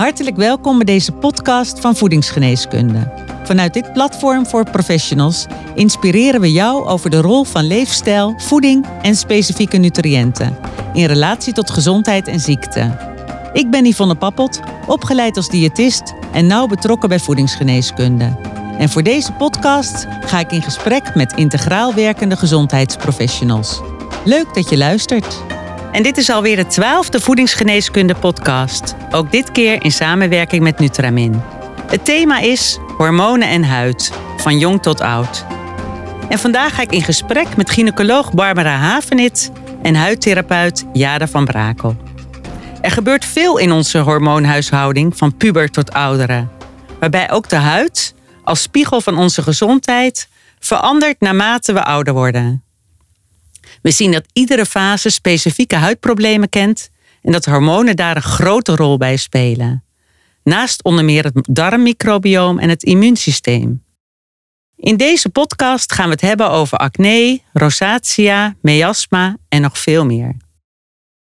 Hartelijk welkom bij deze podcast van Voedingsgeneeskunde. Vanuit dit platform voor professionals inspireren we jou over de rol van leefstijl, voeding en specifieke nutriënten in relatie tot gezondheid en ziekte. Ik ben Yvonne Pappelt, opgeleid als diëtist en nauw betrokken bij voedingsgeneeskunde. En voor deze podcast ga ik in gesprek met integraal werkende gezondheidsprofessionals. Leuk dat je luistert. En dit is alweer de twaalfde voedingsgeneeskunde podcast. Ook dit keer in samenwerking met Nutramin. Het thema is hormonen en huid, van jong tot oud. En vandaag ga ik in gesprek met gynaecoloog Barbara Havenit en huidtherapeut Jada van Brakel. Er gebeurt veel in onze hormoonhuishouding van puber tot ouderen, waarbij ook de huid als spiegel van onze gezondheid verandert naarmate we ouder worden. We zien dat iedere fase specifieke huidproblemen kent en dat hormonen daar een grote rol bij spelen. Naast onder meer het darmmicrobioom en het immuunsysteem. In deze podcast gaan we het hebben over acne, rosacea, measma en nog veel meer.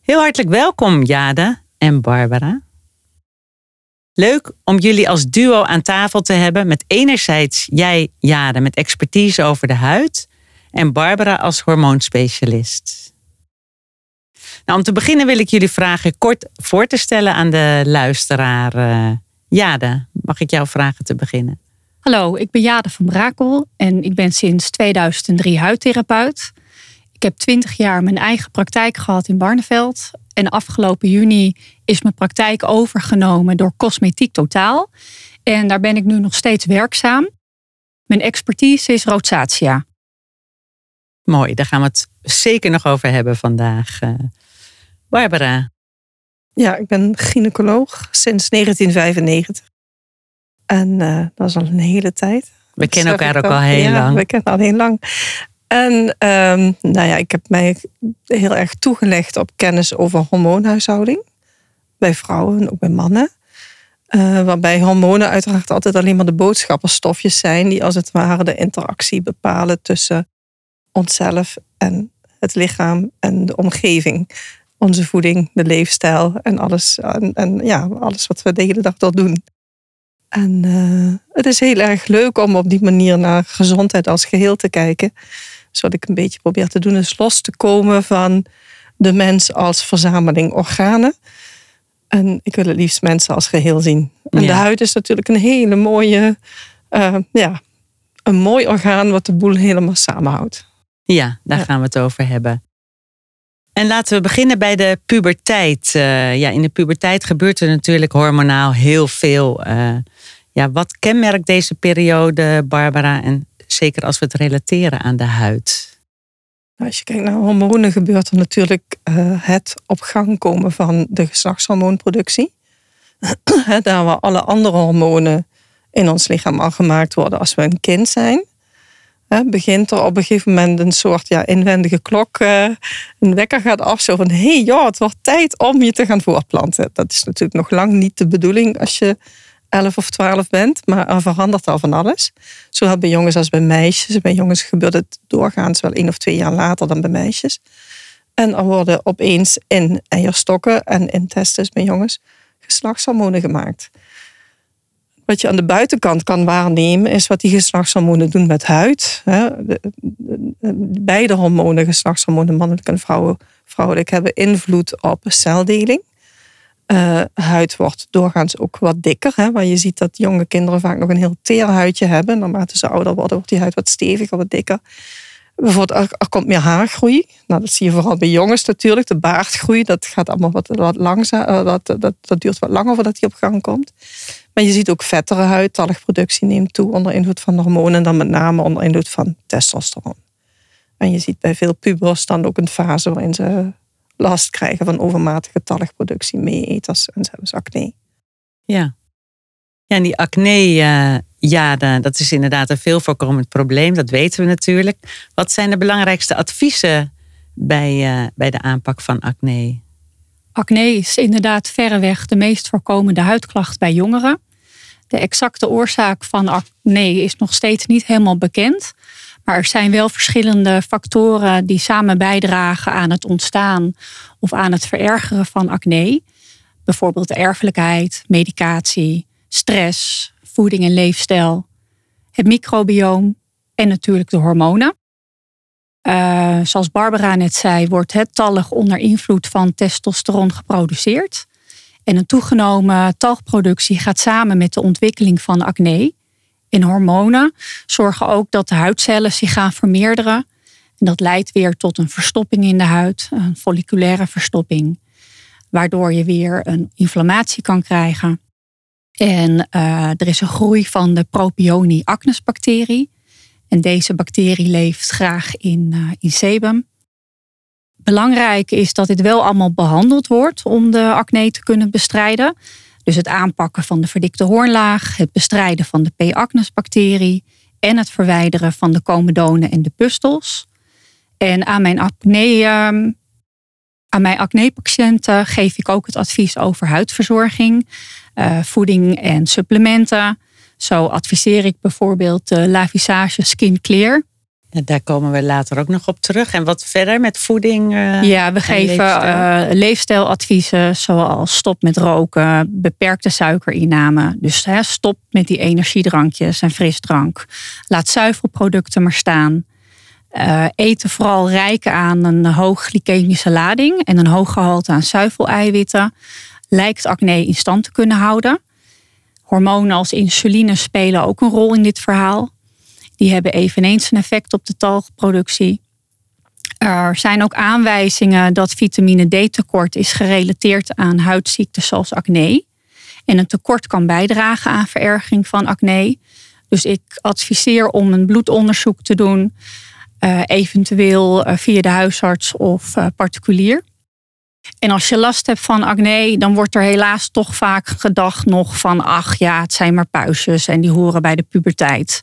Heel hartelijk welkom Jade en Barbara. Leuk om jullie als duo aan tafel te hebben met enerzijds jij Jade met expertise over de huid en Barbara als hormoonspecialist. Nou, om te beginnen wil ik jullie vragen kort voor te stellen aan de luisteraar. Uh, Jade, mag ik jou vragen te beginnen? Hallo, ik ben Jade van Brakel en ik ben sinds 2003 huidtherapeut. Ik heb 20 jaar mijn eigen praktijk gehad in Barneveld. En afgelopen juni is mijn praktijk overgenomen door Cosmetiek Totaal. En daar ben ik nu nog steeds werkzaam. Mijn expertise is rosacea. Mooi, daar gaan we het zeker nog over hebben vandaag. Uh, Barbara. Ja, ik ben gynaecoloog sinds 1995. En uh, dat is al een hele tijd. We kennen elkaar ook al heel ja, lang. We kennen al heel lang. En um, nou ja, ik heb mij heel erg toegelegd op kennis over hormoonhuishouding. Bij vrouwen en ook bij mannen. Uh, waarbij hormonen uiteraard altijd alleen maar de boodschapperstofjes zijn die als het ware de interactie bepalen tussen onszelf en het lichaam en de omgeving. Onze voeding, de leefstijl en alles, en, en ja, alles wat we de hele dag door doen. En uh, het is heel erg leuk om op die manier naar gezondheid als geheel te kijken. Dus wat ik een beetje probeer te doen is los te komen van de mens als verzameling organen. En ik wil het liefst mensen als geheel zien. En de huid is natuurlijk een hele mooie, uh, ja, een mooi orgaan wat de boel helemaal samenhoudt. Ja, daar gaan we het over hebben. En laten we beginnen bij de puberteit. Uh, ja, in de puberteit gebeurt er natuurlijk hormonaal heel veel. Uh, ja, wat kenmerkt deze periode, Barbara? En zeker als we het relateren aan de huid. Nou, als je kijkt naar hormonen, gebeurt er natuurlijk uh, het op gang komen van de geslachtshormoonproductie. Daar waar alle andere hormonen in ons lichaam al gemaakt worden als we een kind zijn begint er op een gegeven moment een soort ja, inwendige klok, uh, een wekker gaat af, zo van hé hey, ja, het wordt tijd om je te gaan voortplanten. Dat is natuurlijk nog lang niet de bedoeling als je 11 of 12 bent, maar er verandert al van alles. Zowel bij jongens als bij meisjes. Bij jongens gebeurt het doorgaans wel één of twee jaar later dan bij meisjes. En er worden opeens in eierstokken en in testes bij jongens geslachtshormonen gemaakt. Wat je aan de buitenkant kan waarnemen, is wat die geslachtshormonen doen met huid. Beide hormonen, geslachtshormonen, mannelijk en vrouwelijk, hebben invloed op celdeling. Uh, huid wordt doorgaans ook wat dikker. Hè, waar je ziet dat jonge kinderen vaak nog een heel teer huidje hebben. Naarmate ze ouder worden, wordt die huid wat steviger, wat dikker. Bijvoorbeeld, er, komt meer haargroei. Nou, dat zie je vooral bij jongens natuurlijk. De baardgroei, dat gaat allemaal wat, wat langzaam. Dat, dat, dat duurt wat langer voordat die op gang komt. Maar je ziet ook vettere huid, talgproductie neemt toe onder invloed van hormonen en dan met name onder invloed van testosteron. En je ziet bij veel pubers dan ook een fase waarin ze last krijgen van overmatige talgproductie, meeeters en zelfs acne. Ja. Ja, en die acne, uh, ja, dat is inderdaad een veel voorkomend probleem. Dat weten we natuurlijk. Wat zijn de belangrijkste adviezen bij, uh, bij de aanpak van acne? Acne is inderdaad verreweg de meest voorkomende huidklacht bij jongeren. De exacte oorzaak van acne is nog steeds niet helemaal bekend. Maar er zijn wel verschillende factoren die samen bijdragen aan het ontstaan of aan het verergeren van acne. Bijvoorbeeld erfelijkheid, medicatie, stress, voeding en leefstijl, het microbioom en natuurlijk de hormonen. Uh, zoals Barbara net zei, wordt het tallig onder invloed van testosteron geproduceerd. En een toegenomen talgproductie gaat samen met de ontwikkeling van acne. En hormonen zorgen ook dat de huidcellen zich gaan vermeerderen. En dat leidt weer tot een verstopping in de huid, een folliculaire verstopping. Waardoor je weer een inflammatie kan krijgen. En uh, er is een groei van de Propioni acnes bacterie. En deze bacterie leeft graag in, uh, in sebum. Belangrijk is dat dit wel allemaal behandeld wordt om de acne te kunnen bestrijden. Dus het aanpakken van de verdikte hoornlaag, het bestrijden van de P. acnes bacterie en het verwijderen van de comedonen en de pustels. En aan mijn acne, ehm, aan mijn acne-patiënten geef ik ook het advies over huidverzorging, uh, voeding en supplementen. Zo adviseer ik bijvoorbeeld de La Visage Skin Clear. Daar komen we later ook nog op terug. En wat verder met voeding? Uh, ja, we geven leefstijl? Uh, leefstijladviezen zoals stop met roken, beperkte suikerinname. Dus hè, stop met die energiedrankjes en frisdrank. Laat zuivelproducten maar staan. Uh, eten vooral rijk aan een hoog glycemische lading en een hoog gehalte aan zuiveleiwitten. Lijkt acne in stand te kunnen houden. Hormonen als insuline spelen ook een rol in dit verhaal. Die hebben eveneens een effect op de talgproductie. Er zijn ook aanwijzingen dat vitamine D tekort is gerelateerd aan huidziekten zoals acne. En een tekort kan bijdragen aan vererging van acne. Dus ik adviseer om een bloedonderzoek te doen, uh, eventueel uh, via de huisarts of uh, particulier. En als je last hebt van acne, dan wordt er helaas toch vaak gedacht nog van, ach ja, het zijn maar puistjes en die horen bij de puberteit.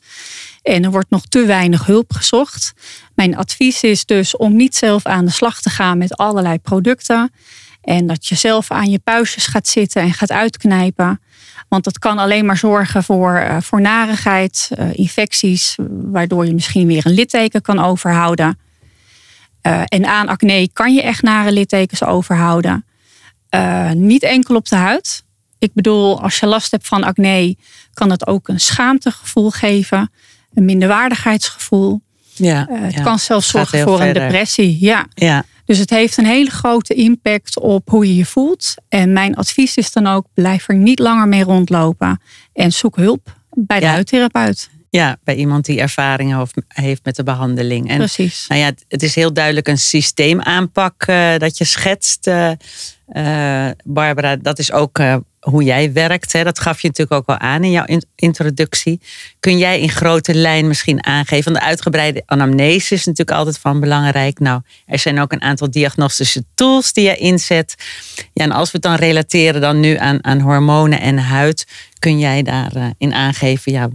En er wordt nog te weinig hulp gezocht. Mijn advies is dus om niet zelf aan de slag te gaan met allerlei producten. En dat je zelf aan je puistjes gaat zitten en gaat uitknijpen. Want dat kan alleen maar zorgen voor, uh, voor narigheid, uh, infecties, waardoor je misschien weer een litteken kan overhouden. Uh, en aan acne kan je echt nare littekens overhouden. niet enkel op de huid. Ik bedoel, als je last hebt van acne, kan het ook een schaamtegevoel geven een minderwaardigheidsgevoel. Ja, uh, het ja. kan zelfs zorgen voor verder. een depressie. Ja. Ja. Dus het heeft een hele grote impact op hoe je je voelt. En mijn advies is dan ook: blijf er niet langer mee rondlopen. En zoek hulp bij de Ja. huidtherapeut. Ja, bij iemand die ervaring heeft- met de behandeling. En Precies. Nou ja, het- is heel duidelijk een systeemaanpak eh, dat je schetst, eh, eh, Barbara. Dat is ook hoe jij werkt. Hè? Dat gaf je natuurlijk ook al aan in jouw in- introductie. Kun jij in grote lijn misschien aangeven? Want de uitgebreide anamnese is natuurlijk altijd van belangrijk. Nou, er zijn ook een aantal diagnostische tools die je inzet. Ja, en als we het dan relateren dan nu aan, aan hormonen en huid, kun jij daarin in aangeven, ja,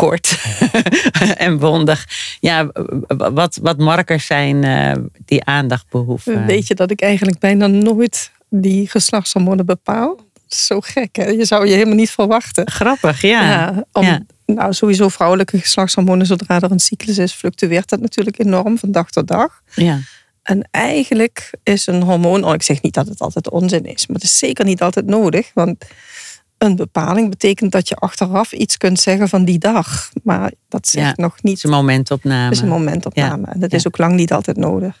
kort en bondig. Ja, wat, wat markers zijn eh, die aandacht behoeven. Weet je dat ik eigenlijk bijna nooit die geslachtshormonen bepaal? Zo gek, hè? Je zou je helemaal niet verwachten. Grappig, ja. om, ja. Nou, sowieso vrouwelijke geslachtshormonen, zodra er een cyclus is, fluctueert dat natuurlijk enorm van dag tot dag. ja. En eigenlijk is een hormoon, oh, ik zeg niet dat het altijd onzin is, maar het is zeker niet altijd nodig. Want een bepaling betekent dat je achteraf iets kunt zeggen van die dag. Maar dat zegt Ja, nog Het niet. is een momentopname. Het is een momentopname. En dat is ook lang niet altijd nodig.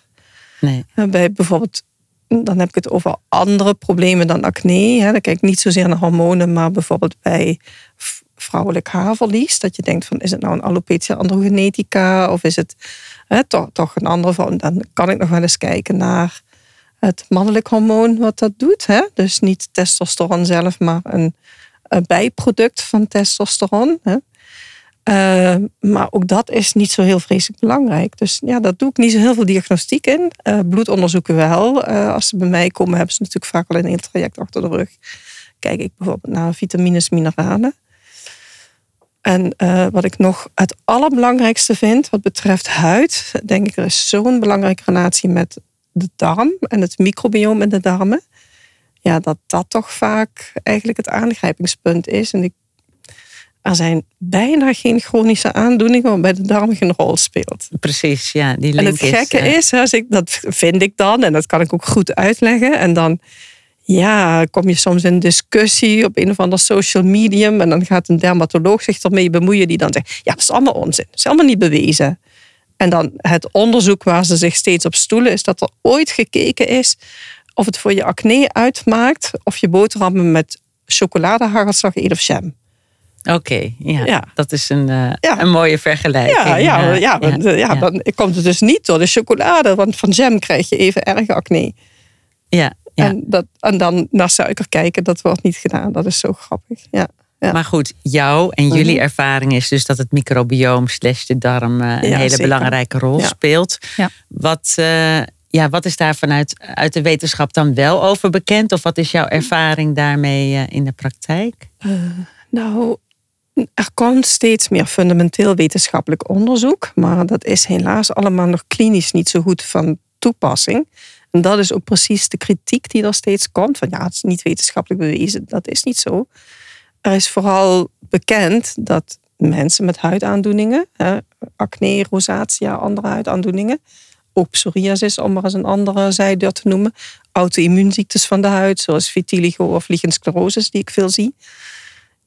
Nee. Eh, Bij bijvoorbeeld, dan heb ik het over andere problemen dan acne. Hè. Dan kijk ik niet zozeer naar hormonen, maar bijvoorbeeld bij vrouwelijk haarverlies. Dat je denkt van, is het nou een alopecia androgenetica of is het hè, toch, toch een andere vorm? Dan kan ik nog wel eens kijken naar het mannelijk hormoon wat dat doet. Hè. Dus niet testosteron zelf, maar een, bijproduct van testosteron. Hè. Uh, maar ook dat is niet zo heel vreselijk belangrijk. Dus ja, daar doe ik niet zo heel veel diagnostiek in. Uh, bloedonderzoeken wel. Uh, als ze bij mij komen, hebben ze natuurlijk vaak al een traject achter de rug. Kijk ik bijvoorbeeld naar vitamines, mineralen. En wat ik nog het allerbelangrijkste vind, wat betreft huid, denk ik, er is zo'n belangrijke relatie met de darm en het microbioom in de darmen. Ja, dat dat toch vaak eigenlijk het aangrijpingspunt is. En ik er zijn bijna geen chronische aandoeningen waarbij de darm geen rol speelt. Precies, ja. Die en het gekke is, is als ik, dat vind ik dan, en dat kan ik ook goed uitleggen. En dan, ja, kom je soms in discussie op een of ander social medium en dan gaat een dermatoloog zich ermee bemoeien die dan zegt, ja, dat is allemaal onzin, dat is allemaal niet bewezen. En dan het onderzoek waar ze zich steeds op stoelen is dat er ooit gekeken is of het voor je acne uitmaakt of je boterhammen met chocoladehagelslag eet of jam. Oké, ja. Ja. dat is een, eh, Ja. een mooie vergelijking. Ja, ja, Eh, ja, want, ja, dan komt het dus niet door de chocolade, want van jam krijg je even erg acne. ja, ja. En, dat, en dan naar suiker kijken, dat wordt niet gedaan. Dat is zo grappig. Ja. Ja. Maar goed, jouw en jullie Mhm. ervaring is dus dat het microbioom slash de darm eh, een Ja, hele zeker. belangrijke rol Ja. speelt. Wat, eh, ja, wat is daar vanuit uit de wetenschap dan wel over bekend? Of wat is jouw ervaring daarmee eh, in de praktijk? Nou, er komt steeds meer fundamenteel wetenschappelijk onderzoek, maar dat is helaas allemaal nog klinisch niet zo goed van toepassing. En dat is ook precies de kritiek die er steeds komt. Van ja, het is niet wetenschappelijk bewezen. Dat is niet zo. Er is vooral bekend dat mensen met huidaandoeningen, hè, acne, rosacea, andere huidaandoeningen, ook psoriasis, om maar eens een andere zijde te noemen, auto-immuunziektes van de huid, zoals vitiligo of lichen sclerosis, die ik veel zie,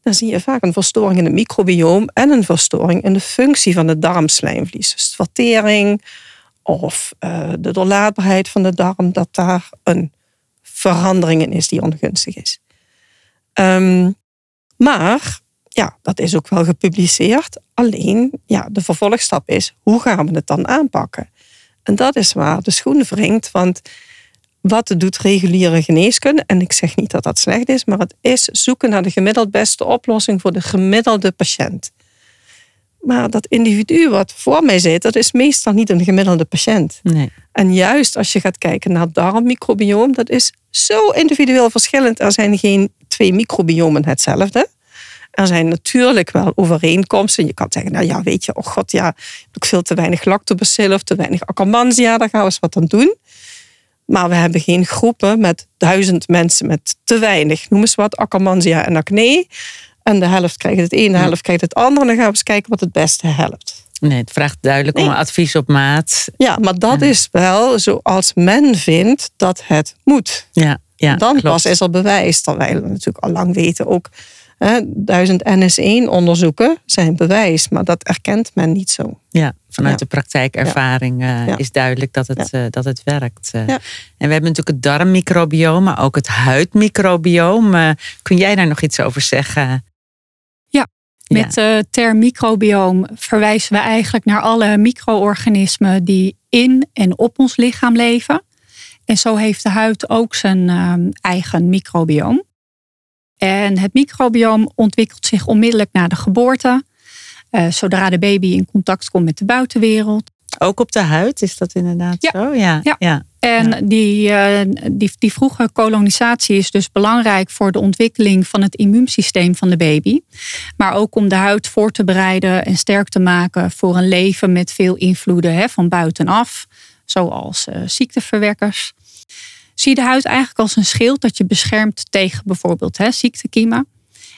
dan zie je vaak een verstoring in het microbioom en een verstoring in de functie van het darmslijmvlies. Dus vertering of eh, de doorlaatbaarheid van de darm, dat daar een verandering in is die ongunstig is. Ehm, maar ja, dat is ook wel gepubliceerd. Alleen, ja, de vervolgstap is, hoe gaan we het dan aanpakken? En dat is waar de schoen wringt, want wat doet reguliere geneeskunde? En ik zeg niet dat dat slecht is, maar het is zoeken naar de gemiddeld beste oplossing voor de gemiddelde patiënt. Maar dat individu wat voor mij zit, dat is meestal niet een gemiddelde patiënt. Nee. En juist als je gaat kijken naar het darmmicrobioom, dat is zo individueel verschillend. Er zijn geen twee microbiomen hetzelfde. Er zijn natuurlijk wel overeenkomsten. Je kan zeggen, nou ja, weet je, oh god, ja, ik heb ook veel te weinig lactobacillen of te weinig akkermansia, daar gaan we eens wat aan doen. Maar we hebben geen groepen met duizend mensen met te weinig, noem eens wat, akkermansia en acne. En de helft krijgt het een, de helft krijgt het ander. En dan gaan we eens kijken wat het beste helpt. nee, het vraagt duidelijk om Nee. advies op maat. Ja, maar dat Ja. is wel zoals men vindt dat het moet. Ja, ja dan klopt. pas is er bewijs. Terwijl we natuurlijk al lang weten ook. Hè, duizend NS1-onderzoeken zijn bewijs, maar dat erkent men niet zo. Ja, vanuit Ja. de praktijkervaring eh, Ja. is duidelijk dat het, eh, dat het werkt. eh. Ja. En we hebben natuurlijk het darmmicrobioom, maar ook het huidmicrobioom. Kun jij daar nog iets over zeggen? Ja, Ja. Met de term microbioom verwijzen we eigenlijk naar alle micro-organismen die in en op ons lichaam leven. En zo heeft de huid ook zijn ehm, eigen microbioom. En het microbioom ontwikkelt zich onmiddellijk na de geboorte. eh, zodra de baby in contact komt met de buitenwereld. Ook op de huid, is dat inderdaad Ja. zo? Ja. Ja. ja. En Ja. die, eh, die, die vroege kolonisatie is dus belangrijk voor de ontwikkeling van het immuunsysteem van de baby. Maar ook om de huid voor te bereiden en sterk te maken voor een leven met veel invloeden hè, van buitenaf, zoals eh, ziekteverwekkers. Zie de huid eigenlijk als een schild dat je beschermt tegen bijvoorbeeld hè, ziektekiemen.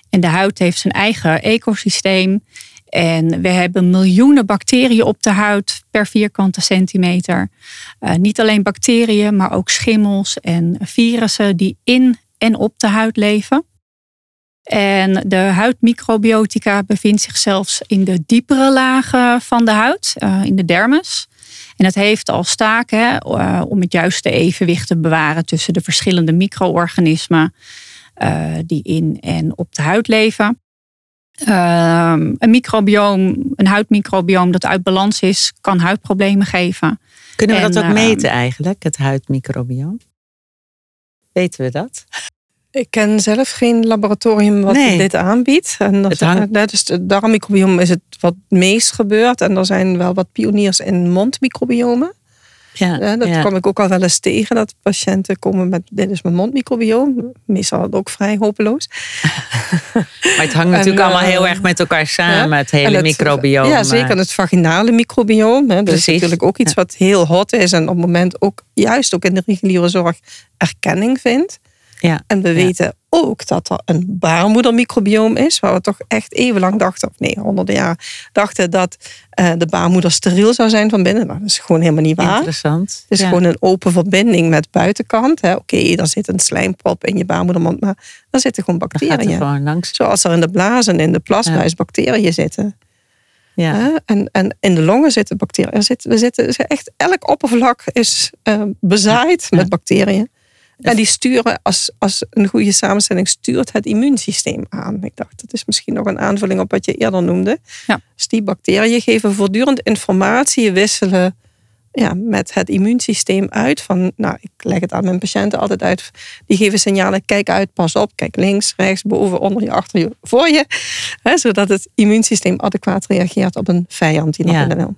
En de huid heeft zijn eigen ecosysteem. En we hebben miljoenen bacteriën op de huid per vierkante centimeter. Eh, niet alleen bacteriën, maar ook schimmels en virussen die in en op de huid leven. En de huidmicrobiotica bevindt zich zelfs in de diepere lagen van de huid, eh, in de dermis. En het heeft als taak hè, eh, om het juiste evenwicht te bewaren tussen de verschillende micro-organismen eh, die in en op de huid leven. Ehm, een microbioom, een huidmicrobioom dat uit balans is, kan huidproblemen geven. Kunnen we En, dat ook eh, meten eigenlijk, het huidmicrobioom? Weten we dat? Ik ken zelf geen laboratorium wat Nee. dit aanbiedt. En hangt- net dus het darmmicrobiome is het wat meest gebeurd. En er zijn wel wat pioniers in mondmicrobiomen. Ja, Ja, dat ja. kom ik ook al wel eens tegen. Dat patiënten komen met, dit is mijn mondmicrobioom. Meestal ook vrij hopeloos. Maar het hangt natuurlijk En, allemaal eh, heel erg met elkaar samen, het hele het- microbioom. Ja, zeker. En het vaginale microbioom. Hè. Dat Precies. is natuurlijk ook iets wat heel hot is. En op het moment ook, juist ook in de reguliere zorg, erkenning vindt. Ja, En we ja. weten ook dat er een baarmoedermicrobioom is, waar we toch echt even lang dachten, of nee, honderden jaar dachten dat uh, de baarmoeder steriel zou zijn van binnen. Nou, dat is gewoon helemaal niet waar. Interessant. Het is gewoon een open verbinding met buitenkant. Oké, okay, er zit een slijmprop in je baarmoedermond, maar er zitten gewoon bacteriën. Er gewoon langs. Zoals er in de blazen, in de plasbuis bacteriën zitten. Ja. En, en in de longen zitten bacteriën. Er zitten, we zitten, echt, elk oppervlak is uh, bezaaid met bacteriën. En die sturen als, als een goede samenstelling stuurt het immuunsysteem aan. Ik dacht, dat is misschien nog een aanvulling op wat je eerder noemde. Ja. Dus die bacteriën geven voortdurend informatie, wisselen ja, met het immuunsysteem uit. Van, nou, ik leg het aan mijn patiënten altijd uit. Die geven signalen, kijk uit, pas op, kijk links, rechts, boven, onder je, achter je, voor je. Hè, zodat het immuunsysteem adequaat reageert op een vijand die naar binnen wil.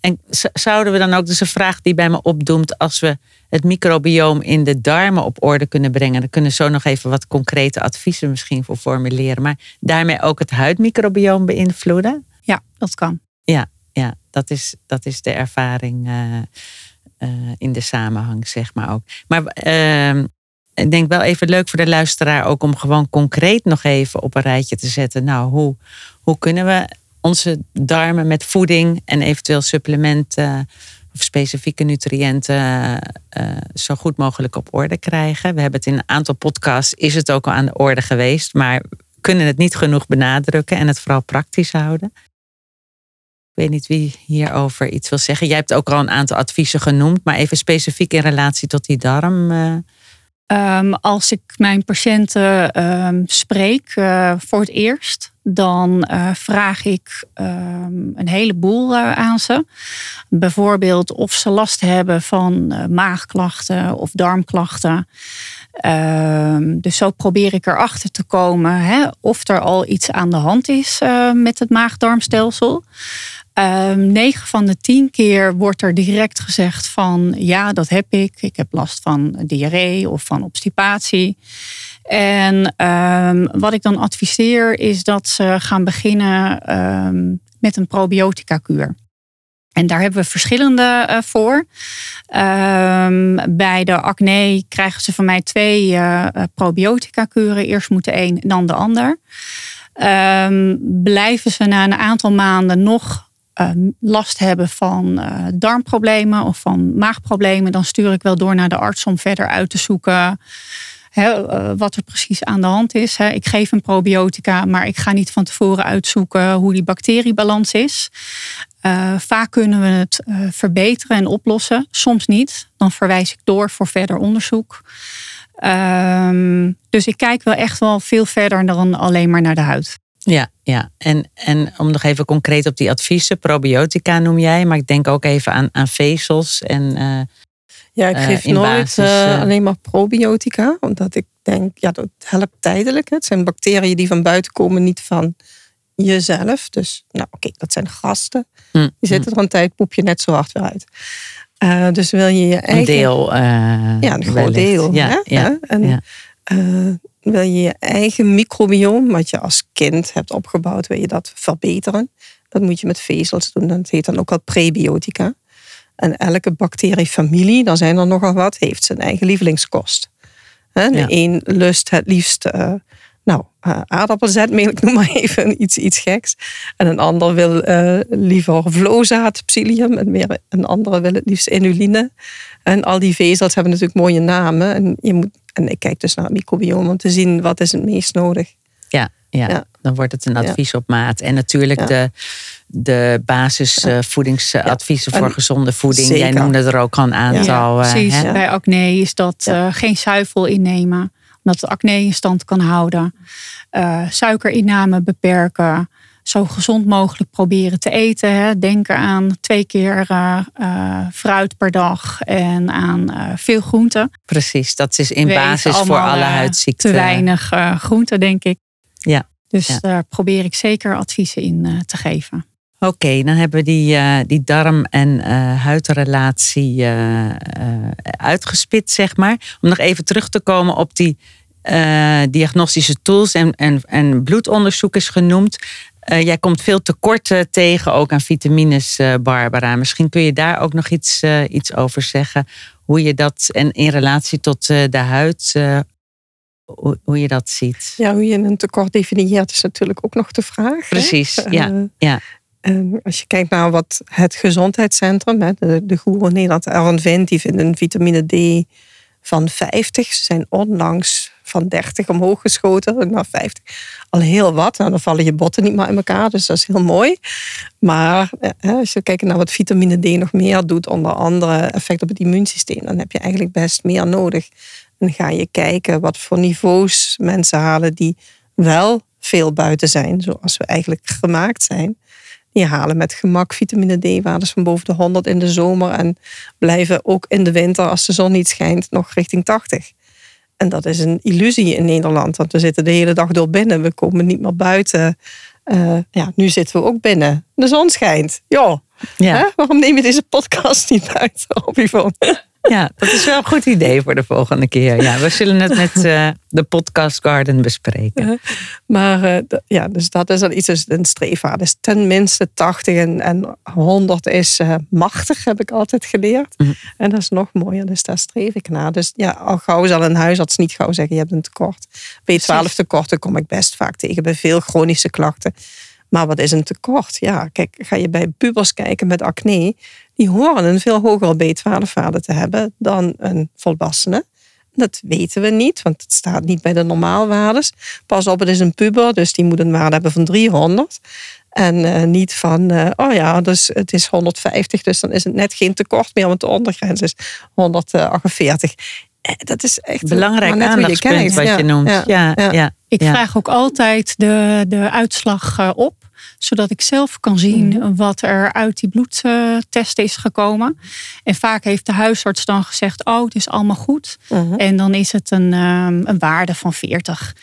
En zouden we dan ook, dus een vraag die bij me opdoemt, als we het microbioom in de darmen op orde kunnen brengen, dan kunnen we zo nog even wat concrete adviezen misschien voor formuleren, maar daarmee ook het huidmicrobioom beïnvloeden? Ja, dat kan. Ja, ja dat, is, dat is de ervaring uh, uh, in de samenhang, zeg maar ook. Maar uh, ik denk wel even leuk voor de luisteraar ook om gewoon concreet nog even op een rijtje te zetten. Nou, hoe, hoe kunnen we onze darmen met voeding en eventueel supplementen of specifieke nutriënten uh, zo goed mogelijk op orde krijgen. We hebben het in een aantal podcasts, is het ook al aan de orde geweest, maar kunnen het niet genoeg benadrukken en het vooral praktisch houden. Ik weet niet wie hierover iets wil zeggen. Jij hebt ook al een aantal adviezen genoemd, maar even specifiek in relatie tot die darm. Um, als ik mijn patiënten um, spreek uh, voor het eerst, dan uh, vraag ik um, een heleboel uh, aan ze. Bijvoorbeeld of ze last hebben van maagklachten of darmklachten. Dus zo probeer ik erachter te komen hè, of er al iets aan de hand is met het maag-darmstelsel. Um, 9 van de 10 keer wordt er direct gezegd van ja, dat heb ik. Ik heb last van diarree of van obstipatie. En um, wat ik dan adviseer is dat ze gaan beginnen met een probiotica kuur. En daar hebben we verschillende uh, voor. Um, bij de acne krijgen ze van mij twee uh, probiotica kuren. Eerst moet de een, dan de ander. Um, blijven ze na een aantal maanden nog Ehm, last hebben van darmproblemen of van maagproblemen, dan stuur ik wel door naar de arts om verder uit te zoeken uh, wat er precies aan de hand is. Ik geef een probiotica, maar ik ga niet van tevoren uitzoeken hoe die bacteriebalans is. Uh, vaak kunnen we het verbeteren en oplossen, soms niet. Dan verwijs ik door voor verder onderzoek. Ehm, dus ik kijk wel echt wel veel verder dan alleen maar naar de huid. Ja, ja. En, en om nog even concreet op die adviezen, probiotica noem jij, maar ik denk ook even aan, aan vezels en. Ja, ik eh, geef nooit uh, alleen maar probiotica, omdat ik denk, ja, dat helpt tijdelijk. Het zijn bacteriën die van buiten komen, niet van jezelf. Dus, nou, oké, dat zijn gasten. Mm, die zitten er een tijd, poep je net zo hard weer uit. Uh, dus wil je je eigen... Een deel. ja, een groot deel. Ja, ja, en, ja wil je je eigen microbioom, wat je als kind hebt opgebouwd, wil je dat verbeteren. Dat moet je met vezels doen. Dat heet dan ook al prebiotica. En elke bacteriefamilie, daar zijn er nogal wat, heeft zijn eigen lievelingskost. De een lust het liefst uh, nou, uh, aardappelzetmeel, ik noem maar even iets, iets geks. En een ander wil uh, liever vlozaad, psyllium. En weer een andere wil het liefst inuline. En al die vezels hebben natuurlijk mooie namen. En, je moet, en ik kijk dus naar het microbiome om te zien wat is het meest nodig. Ja, ja. ja. dan wordt het een advies op maat. En natuurlijk de, de basisvoedingsadviezen voor gezonde voeding. Zeker. Jij noemde er ook al een aantal. Ja, precies, bij acne is dat uh, geen zuivel innemen. Omdat het acne in stand kan houden. Uh, suikerinname beperken zo gezond mogelijk proberen te eten. Hè. Denken aan twee keer uh, fruit per dag en aan veel groenten. Precies, dat is in basis voor alle huidziekten. Te weinig groenten, denk ik. Ja. Dus daar probeer ik zeker adviezen in te geven. Oké, dan hebben we die, die darm- en huidrelatie uitgespit, zeg maar. Om nog even terug te komen op die diagnostische tools en, en, en bloedonderzoek is genoemd. Jij komt veel tekorten tegen, ook aan vitamines, Barbara. Misschien kun je daar ook nog iets, iets over zeggen. Hoe je dat, en in relatie tot de huid, hoe, hoe je dat ziet. Ja, hoe je een tekort definieert is natuurlijk ook nog de vraag. hè? Precies, ja. Eh, ja. En als je kijkt naar wat het gezondheidscentrum, de, de Goede Nederland vindt, die vinden vitamine D van 50. Ze zijn onlangs van 30 omhoog geschoten naar 50. Al heel wat. Nou, dan vallen je botten niet meer in elkaar, dus dat is heel mooi. Maar eh, als je kijkt naar wat vitamine D nog meer doet, onder andere effect op het immuunsysteem, dan heb je eigenlijk best meer nodig. En ga je kijken wat voor niveaus mensen halen die wel veel buiten zijn, zoals we eigenlijk gemaakt zijn. Die halen met gemak vitamine D-waardes van boven de 100 in de zomer en blijven ook in de winter, als de zon niet schijnt, nog richting 80. En dat is een illusie in Nederland, want we zitten de hele dag door binnen. We komen niet meer buiten. Uh, ja, nu zitten we ook binnen. De zon schijnt. Ja. Ja. Hè? Waarom neem je deze podcast niet buiten op, Yvonne? ja, dat is wel een goed idee voor de volgende keer. Ja, we zullen het met uh, de podcast Garden bespreken. Uh, maar uh, ja, dus dat is dan iets, dus een streefwaarde is tenminste 80 en, en 100 is machtig, heb ik altijd geleerd. Mhm. En dat is nog mooier, dus daar streef ik naar. Dus ja, al gauw zal een huisarts niet gauw zeggen, je hebt een tekort. B12 tekorten kom ik best vaak tegen bij veel chronische klachten. Maar wat is een tekort? Ja, kijk, ga je bij pubers kijken met acne, die horen een veel hogere B12-waarde te hebben dan een volwassene. Dat weten we niet, want het staat niet bij de normaalwaardes. Pas op, het is een puber, dus die moet een waarde hebben van 300. En uh, niet van, uh, oh ja, dus het is 150, dus dan is het net geen tekort meer, want de ondergrens is 148. Dat is echt belangrijk net je aandachtspunt kijkt. wat Ja, je noemt. Ja, ja, ja, ja. Ik Ja. vraag ook altijd de, de uitslag eh, op, zodat ik zelf kan zien Mhm. wat er uit die bloedtest is gekomen. En vaak heeft de huisarts dan gezegd: Oh, het is allemaal goed. Mhm. En dan is het een, ehm, een waarde van 40.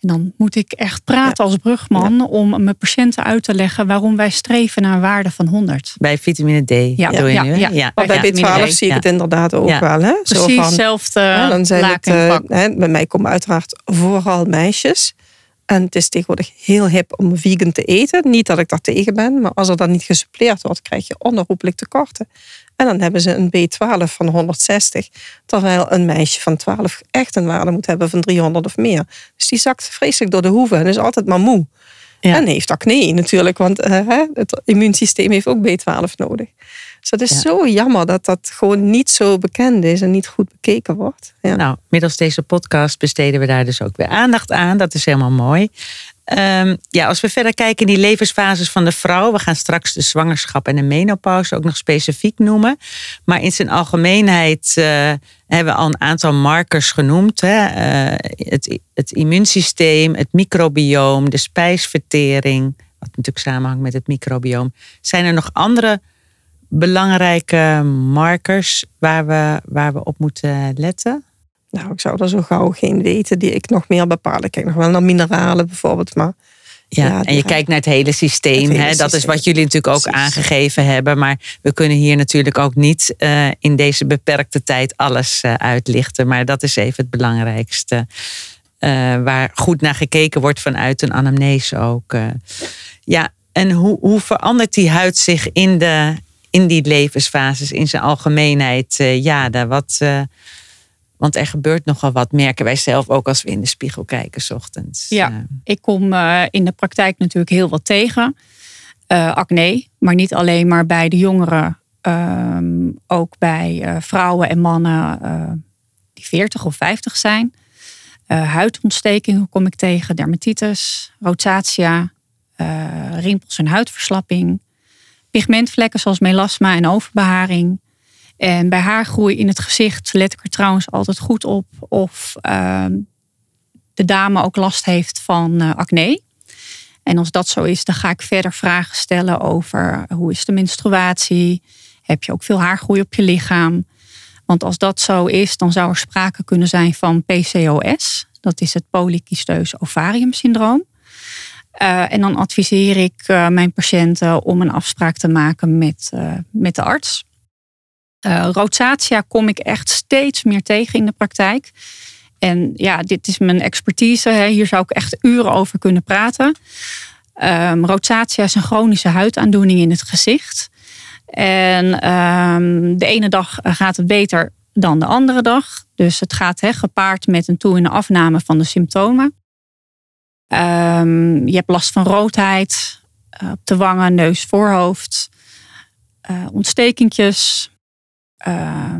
En dan moet ik echt praten als brugman om mijn patiënten uit te leggen waarom wij streven naar een waarde van 100. Bij vitamine D Ja, doe je ja, nu, ja. Maar bij ja. B12 Vitamine D, zie ik ja. het inderdaad ook Ja. wel. Hè? Zo Precies van, hetzelfde Ja, dan zijn laak het, en eh, hè, bij mij komen uiteraard vooral meisjes. En het is tegenwoordig heel hip om vegan te eten. Niet dat ik daar tegen ben, maar als er dan niet gesuppleerd wordt, krijg je onherroepelijk tekorten. En dan hebben ze een B12 van 160, terwijl een meisje van 12 echt een waarde moet hebben van 300 of meer. Dus die zakt vreselijk door de hoeven en is altijd maar moe. Ja. En heeft acne natuurlijk, want eh, het immuunsysteem heeft ook B12 nodig. Dus dat is Ja. zo jammer dat dat gewoon niet zo bekend is en niet goed bekeken wordt. Ja. Nou, middels deze podcast besteden we daar dus ook weer aandacht aan. Dat is helemaal mooi. Ehm, ja, als we verder kijken in die levensfases van de vrouw. We gaan straks de zwangerschap en de menopauze ook nog specifiek noemen. Maar in zijn algemeenheid eh, hebben we al een aantal markers genoemd. Hè? Eh, het, het immuunsysteem, het microbioom, de spijsvertering. Wat natuurlijk samenhangt met het microbioom. Zijn er nog andere belangrijke markers waar we, waar we op moeten letten? Nou, ik zou er zo gauw geen weten die ik nog meer bepaal. Ik kijk nog wel naar mineralen bijvoorbeeld, maar Ja, Ja, en je kijkt naar het hele systeem. Het hele hè? Dat is wat jullie natuurlijk ook Precies. aangegeven hebben. Maar we kunnen hier natuurlijk ook niet eh, in deze beperkte tijd alles eh, uitlichten. Maar dat is even het belangrijkste. eh, waar goed naar gekeken wordt vanuit een anamnese ook. Ja, en hoe, hoe verandert die huid zich in, de, in die levensfases in zijn algemeenheid? Ja, daar wat. Want er gebeurt nogal wat, merken wij zelf ook als we in de spiegel kijken, 's ochtends. Ja. Ik kom eh, in de praktijk natuurlijk heel wat tegen. Eh, acne, maar niet alleen maar bij de jongeren. ehm, ook bij eh, vrouwen en mannen die 40 of 50 zijn. Huidontstekingen kom ik tegen, dermatitis, rosatia, eh, rimpels en huidverslapping. Pigmentvlekken zoals melasma en overbeharing. En bij haargroei in het gezicht let ik er trouwens altijd goed op of ehm, de dame ook last heeft van eh, acne. En als dat zo is, dan ga ik verder vragen stellen over hoe is de menstruatie? Heb je ook veel haargroei op je lichaam? Want als dat zo is, dan zou er sprake kunnen zijn van PCOS. Dat is het polycysteus ovarium syndroom. Eh, en dan adviseer ik eh, mijn patiënten om een afspraak te maken met, met de arts. Eh rosatia kom ik echt steeds meer tegen in de praktijk. En ja, dit is mijn expertise. Hè. Hier zou ik echt uren over kunnen praten. Ehm rosatia is een chronische huidaandoening in het gezicht. En ehm, de ene dag gaat het beter dan de andere dag. Dus het gaat he, gepaard met een toe- en afname van de symptomen. Ehm, je hebt last van roodheid uh, op de wangen, neus, voorhoofd. Uh, ontstekentjes. Uh,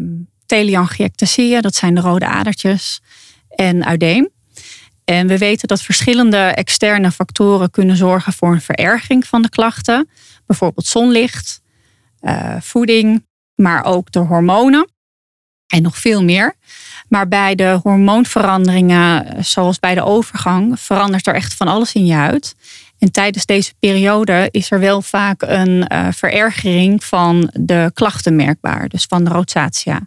dat zijn de rode adertjes. En uideem. En we weten dat verschillende externe factoren kunnen zorgen voor een verergering van de klachten. Bijvoorbeeld zonlicht, uh, voeding, maar ook de hormonen. En nog veel meer. Maar bij de hormoonveranderingen, zoals bij de overgang, verandert er echt van alles in je huid. En tijdens deze periode is er wel vaak een uh, verergering van de klachten merkbaar, dus van de rosatia.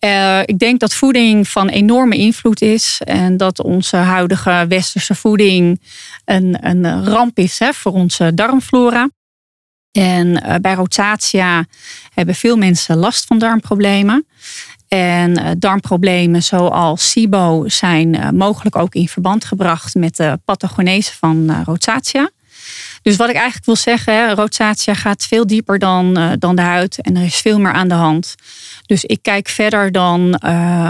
Uh, ik denk dat voeding van enorme invloed is en dat onze huidige westerse voeding een, een ramp is hè, voor onze darmflora. En uh, bij rosatia hebben veel mensen last van darmproblemen. En uh, darmproblemen zoals SIBO zijn uh, mogelijk ook in verband gebracht met de pathogenese van rosatia. Dus wat ik eigenlijk wil zeggen, hè, rosatia gaat veel dieper dan, dan de huid en er is veel meer aan de hand. Dus ik kijk verder dan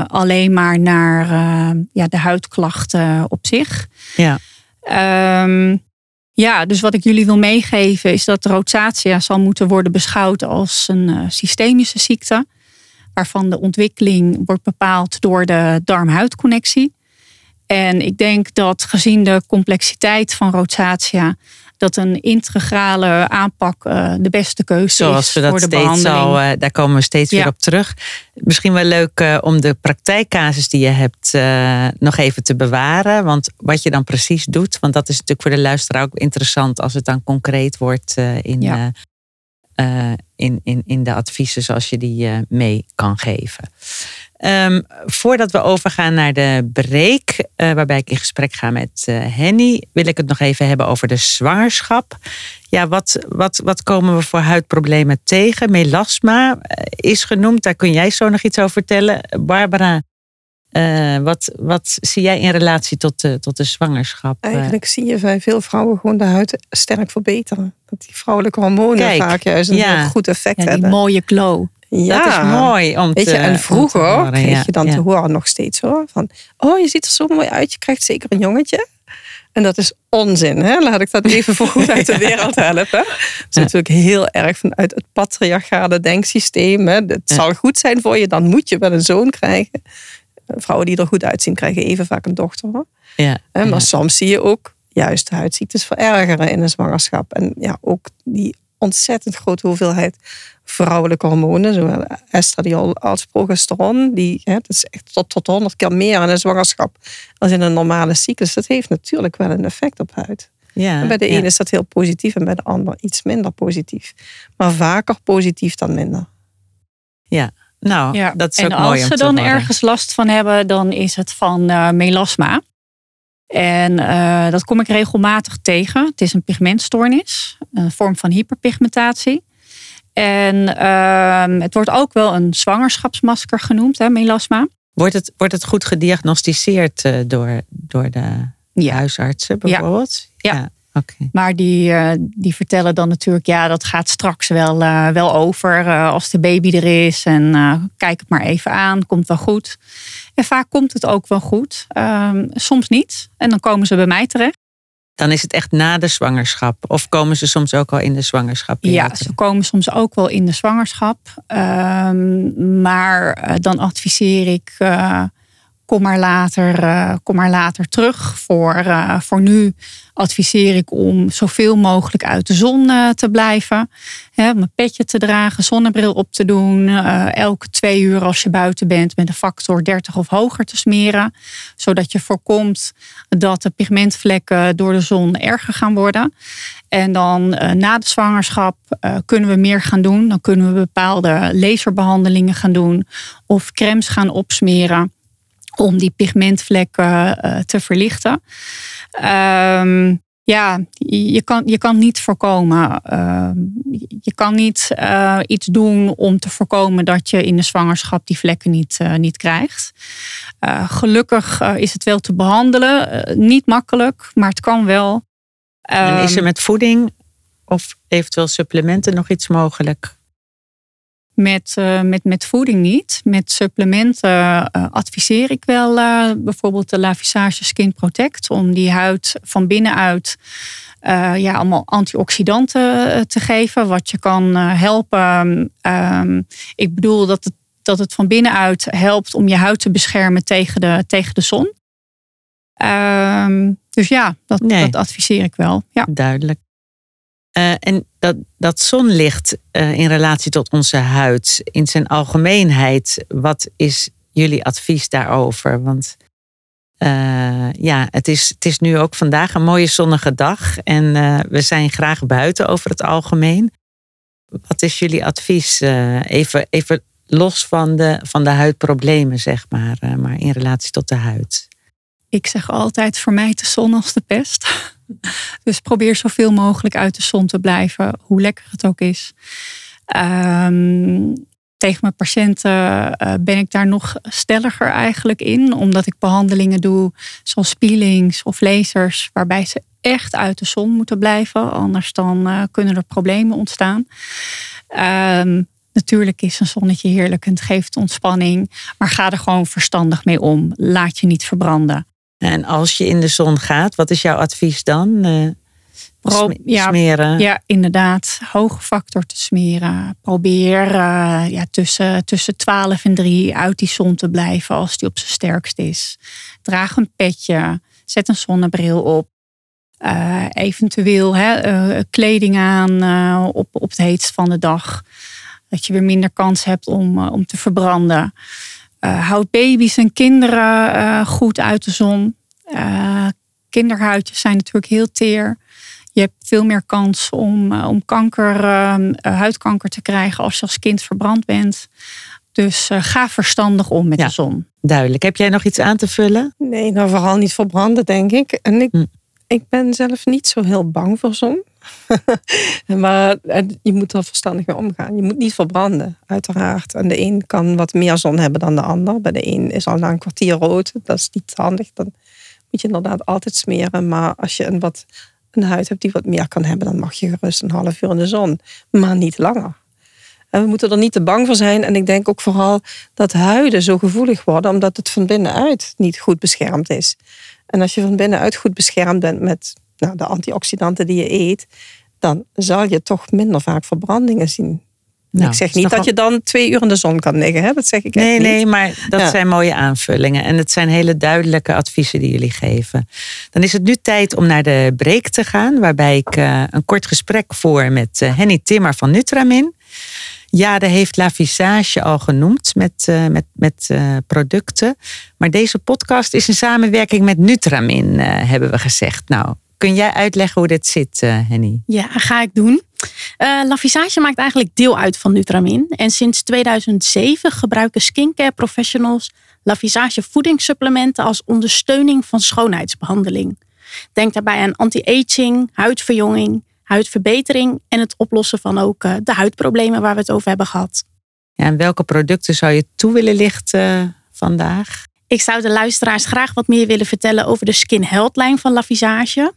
alleen maar naar ja, de huidklachten op zich. Ja. Um, ja, dus wat ik jullie wil meegeven is dat rosatia zal moeten worden beschouwd als een systemische ziekte waarvan de ontwikkeling wordt bepaald door de darm-huidconnectie. En ik denk dat gezien de complexiteit van rosatia, dat een integrale aanpak uh, de beste keuze Zoals is we dat voor de steeds behandeling. al, uh, daar komen we steeds Ja. weer op terug. Misschien wel leuk uh, om de praktijkcasus die je hebt nog even te bewaren. Want wat je dan precies doet, want dat is natuurlijk voor de luisteraar ook interessant als het dan concreet wordt in, Ja. in, in, in de adviezen zoals je die mee kan geven. Um, voordat we overgaan naar de break, uh, waarbij ik in gesprek ga met Henny, wil ik het nog even hebben over de zwangerschap. Ja, wat, wat, wat komen we voor huidproblemen tegen? Melasma is genoemd, daar kun jij zo nog iets over vertellen. Barbara, uh, wat, wat zie jij in relatie tot de, tot de zwangerschap? Eigenlijk zie je bij veel vrouwen gewoon de huid sterk verbeteren. Dat die vrouwelijke hormonen Kijk, vaak juist een ja. goed effect Ja, die hebben. mooie glow. Ja, Dat is mooi om Weet te je, en vroeger horen, kreeg ja, je dan ja. te horen nog steeds hoor. Van, oh je ziet er zo mooi uit, je krijgt zeker een jongetje. En dat is onzin, hè? laat ik dat even voor goed uit de wereld helpen. Het is natuurlijk heel erg vanuit het patriarchale denksysteem. Hè? Het zal goed zijn voor je, dan moet je wel een zoon krijgen. Vrouwen die er goed uitzien, krijgen even vaak een dochter. Hoor. Ja, Maar soms zie je ook juist huidziektes verergeren in een zwangerschap. En ja, ook die ontzettend grote hoeveelheid vrouwelijke hormonen, zowel estradiol als progesteron, die, hè, dat is echt tot, tot 100 keer meer in een zwangerschap als in een normale cyclus. Dat heeft natuurlijk wel een effect op huid. Ja, En bij de ja. ene is dat heel positief en bij de ander iets minder positief. Maar vaker positief dan minder. Nou, Ja. dat is en ook mooi als om ze dan ergens last van hebben, dan is het van eh, melasma. En eh, dat kom ik regelmatig tegen. Het is een pigmentstoornis, een vorm van hyperpigmentatie. En ehm, het wordt ook wel een zwangerschapsmasker genoemd, hè, melasma. Wordt het, wordt het goed gediagnosticeerd eh, door, door de Ja. huisartsen bijvoorbeeld? Ja. Maar die, eh, die vertellen dan natuurlijk, ja, dat gaat straks wel, eh, wel over eh, als de baby er is. En kijk het maar even aan, komt wel goed. En vaak komt het ook wel goed, Ehm, soms niet. En dan komen ze bij mij terecht. Dan is het echt na de zwangerschap. Of komen ze soms ook al in de zwangerschap? Ja, ze komen soms ook wel in de zwangerschap. Ehm, maar dan adviseer ik, kom, maar later, eh, kom maar later terug. Voor, eh, voor nu adviseer ik om zoveel mogelijk uit de zon eh, te blijven. Hè, een petje te dragen, zonnebril op te doen. elke twee uur als je buiten bent met een factor 30 of hoger te smeren. Zodat je voorkomt dat de pigmentvlekken door de zon erger gaan worden. En dan na de zwangerschap kunnen we meer gaan doen. Dan kunnen we bepaalde laserbehandelingen gaan doen. Of crèmes gaan opsmeren om die pigmentvlekken eh, te verlichten. Ehm, ja, je kan, je kan niet voorkomen. ehm, je kan niet eh, iets doen om te voorkomen dat je in de zwangerschap die vlekken niet, eh, niet krijgt. Gelukkig is het wel te behandelen. Eh, niet makkelijk, maar het kan wel. En is er Ehm, met voeding of eventueel supplementen nog iets mogelijk? Met, uh, met, met voeding niet. Met supplementen uh, adviseer ik wel uh, bijvoorbeeld de La Visage Skin Protect. Om die huid van binnenuit ja, allemaal antioxidanten te geven. Wat je kan helpen. Um, ik bedoel dat het, dat het van binnenuit helpt om je huid te beschermen tegen de, tegen de zon. Um, dus ja, dat, nee. dat adviseer ik wel. Ja. Duidelijk. Uh, en dat, dat zonlicht uh, in relatie tot onze huid, in zijn algemeenheid, wat is jullie advies daarover? Want uh, ja, het is, het is nu ook vandaag een mooie zonnige dag en we zijn graag buiten over het algemeen. Wat is jullie advies? even, even los van de, van de huidproblemen, zeg maar, maar in relatie tot de huid. Ik zeg altijd: vermijd de zon als de pest. Dus probeer zoveel mogelijk uit de zon te blijven, hoe lekker het ook is. Um, tegen mijn patiënten uh, ben ik daar nog stelliger eigenlijk in, omdat ik behandelingen doe zoals peelings of lasers, waarbij ze echt uit de zon moeten blijven, anders dan uh, kunnen er problemen ontstaan. Um, natuurlijk is een zonnetje heerlijk en het geeft ontspanning, maar ga er gewoon verstandig mee om. Laat je niet verbranden. En als je in de zon gaat, wat is jouw advies dan? Uh, Pro ja, smeren? Ja, inderdaad. Hoge factor te smeren. Probeer uh, ja, tussen, tussen 12 en 3 uit die zon te blijven als die op zijn sterkst is. Draag een petje. Zet een zonnebril op. Uh, eventueel hè, kleding aan op, op het heetst van de dag. Dat je weer minder kans hebt om, om te verbranden. Uh, houd baby's en kinderen uh, goed uit de zon. Uh, kinderhuidjes zijn natuurlijk heel teer. Je hebt veel meer kans om, om kanker, huidkanker te krijgen als je als kind verbrand bent. Dus ga verstandig om met de zon. Duidelijk. Heb jij nog iets aan te vullen? Nee, nou vooral niet verbranden, denk ik. En ik, hm. ik ben zelf niet zo heel bang voor zon. maar je moet er verstandig mee omgaan. Je moet niet verbranden, uiteraard. En de een kan wat meer zon hebben dan de ander. Bij de een is al na een kwartier rood. Dat is niet handig. Dan moet je inderdaad altijd smeren. Maar als je een, wat, een huid hebt die wat meer kan hebben, dan mag je gerust een half uur in de zon. Maar niet langer. En we moeten er niet te bang voor zijn. En ik denk ook vooral dat huiden zo gevoelig worden, omdat het van binnenuit niet goed beschermd is. En als je van binnenuit goed beschermd bent met nou, de antioxidanten die je eet, dan zal je toch minder vaak verbrandingen zien. Nou, ik zeg niet dat je dan twee uur in de zon kan liggen. Hè? Dat zeg ik nee, niet. Nee, maar dat zijn mooie aanvullingen. En het zijn hele duidelijke adviezen die jullie geven. Dan is het nu tijd om naar de break te gaan. Waarbij ik uh, een kort gesprek voer met uh, Henny Timmer van Nutramin. Jade heeft La Visage al genoemd met, uh, met, met producten. Maar deze podcast is een samenwerking met Nutramin, hebben we gezegd. Nou, Kun jij uitleggen hoe dit zit, uh, Henny? Ja, ga ik doen. Uh, maakt eigenlijk deel uit van Nutramin. En sinds 2007 gebruiken skincare professionals La Visage voedingssupplementen als ondersteuning van schoonheidsbehandeling. Denk daarbij aan anti-aging, huidverjonging, huidverbetering en het oplossen van ook uh, de huidproblemen waar we het over hebben gehad. Ja, en welke producten zou je toe willen lichten vandaag? Ik zou de luisteraars graag wat meer willen vertellen over de Skin Health lijn van La Visage.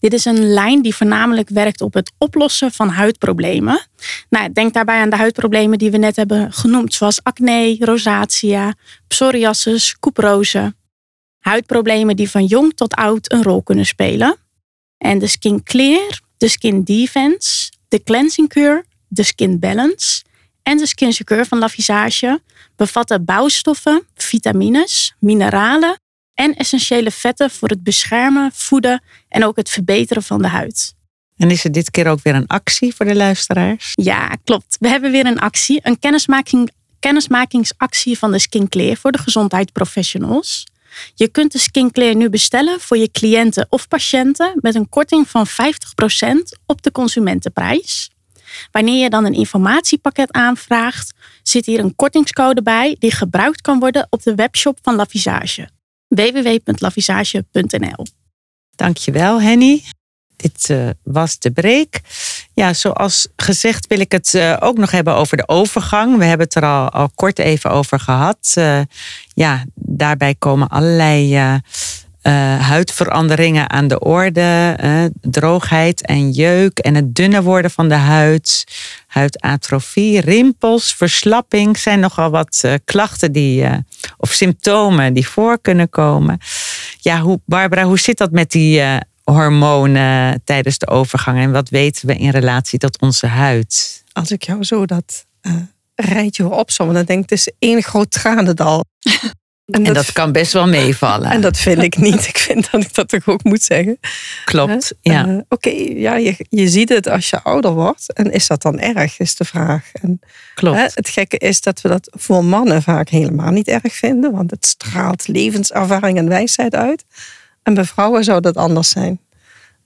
Dit is een lijn die voornamelijk werkt op het oplossen van huidproblemen. Nou, denk daarbij aan de huidproblemen die we net hebben genoemd, zoals acne, rosacea, psoriasis, couperose. Huidproblemen die van jong tot oud een rol kunnen spelen. En de Skin Clear, de Skin Defense, de Cleansing Cure, de Skin Balance en de Skin Secure van La Visage bevatten bouwstoffen, vitamines, mineralen en essentiële vetten voor het beschermen, voeden en ook het verbeteren van de huid. En is er dit keer ook weer een actie voor de luisteraars? Ja, klopt. We hebben weer een actie, een kennismaking, kennismakingsactie van de Skinclear voor de gezondheidsprofessionals. Je kunt de Skinclear nu bestellen voor je cliënten of patiënten met een korting van 50% op de consumentenprijs. Wanneer je dan een informatiepakket aanvraagt, zit hier een kortingscode bij die gebruikt kan worden op de webshop van Lavisage. www.lavisage.nl Dankjewel Henny. Dit uh, was de break. Ja, zoals gezegd wil ik het uh, ook nog hebben over de overgang. We hebben het er al, al kort even over gehad. Uh, ja, daarbij komen allerlei eh, huidveranderingen aan de orde. eh, droogheid en jeuk en het dunner worden van de huid. Huidatrofie, rimpels, verslapping zijn nogal wat eh, klachten die, eh, of symptomen die voor kunnen komen. Ja, hoe, Barbara, hoe zit dat met die eh, hormonen tijdens de overgang en wat weten we in relatie tot onze huid? Als ik jou zo dat eh, rijtje hoor opzommen, dan denk ik, het is één groot tranendal. En dat kan best wel meevallen. En dat vind ik niet. Ik vind dat ik dat toch ook moet zeggen. klopt. Ja. Eh, Oké, ja, je, je ziet het als je ouder wordt. En is dat dan erg, is de vraag. En, Klopt. het gekke is dat we dat voor mannen vaak helemaal niet erg vinden. Want het straalt levenservaring en wijsheid uit. En bij vrouwen zou dat anders zijn.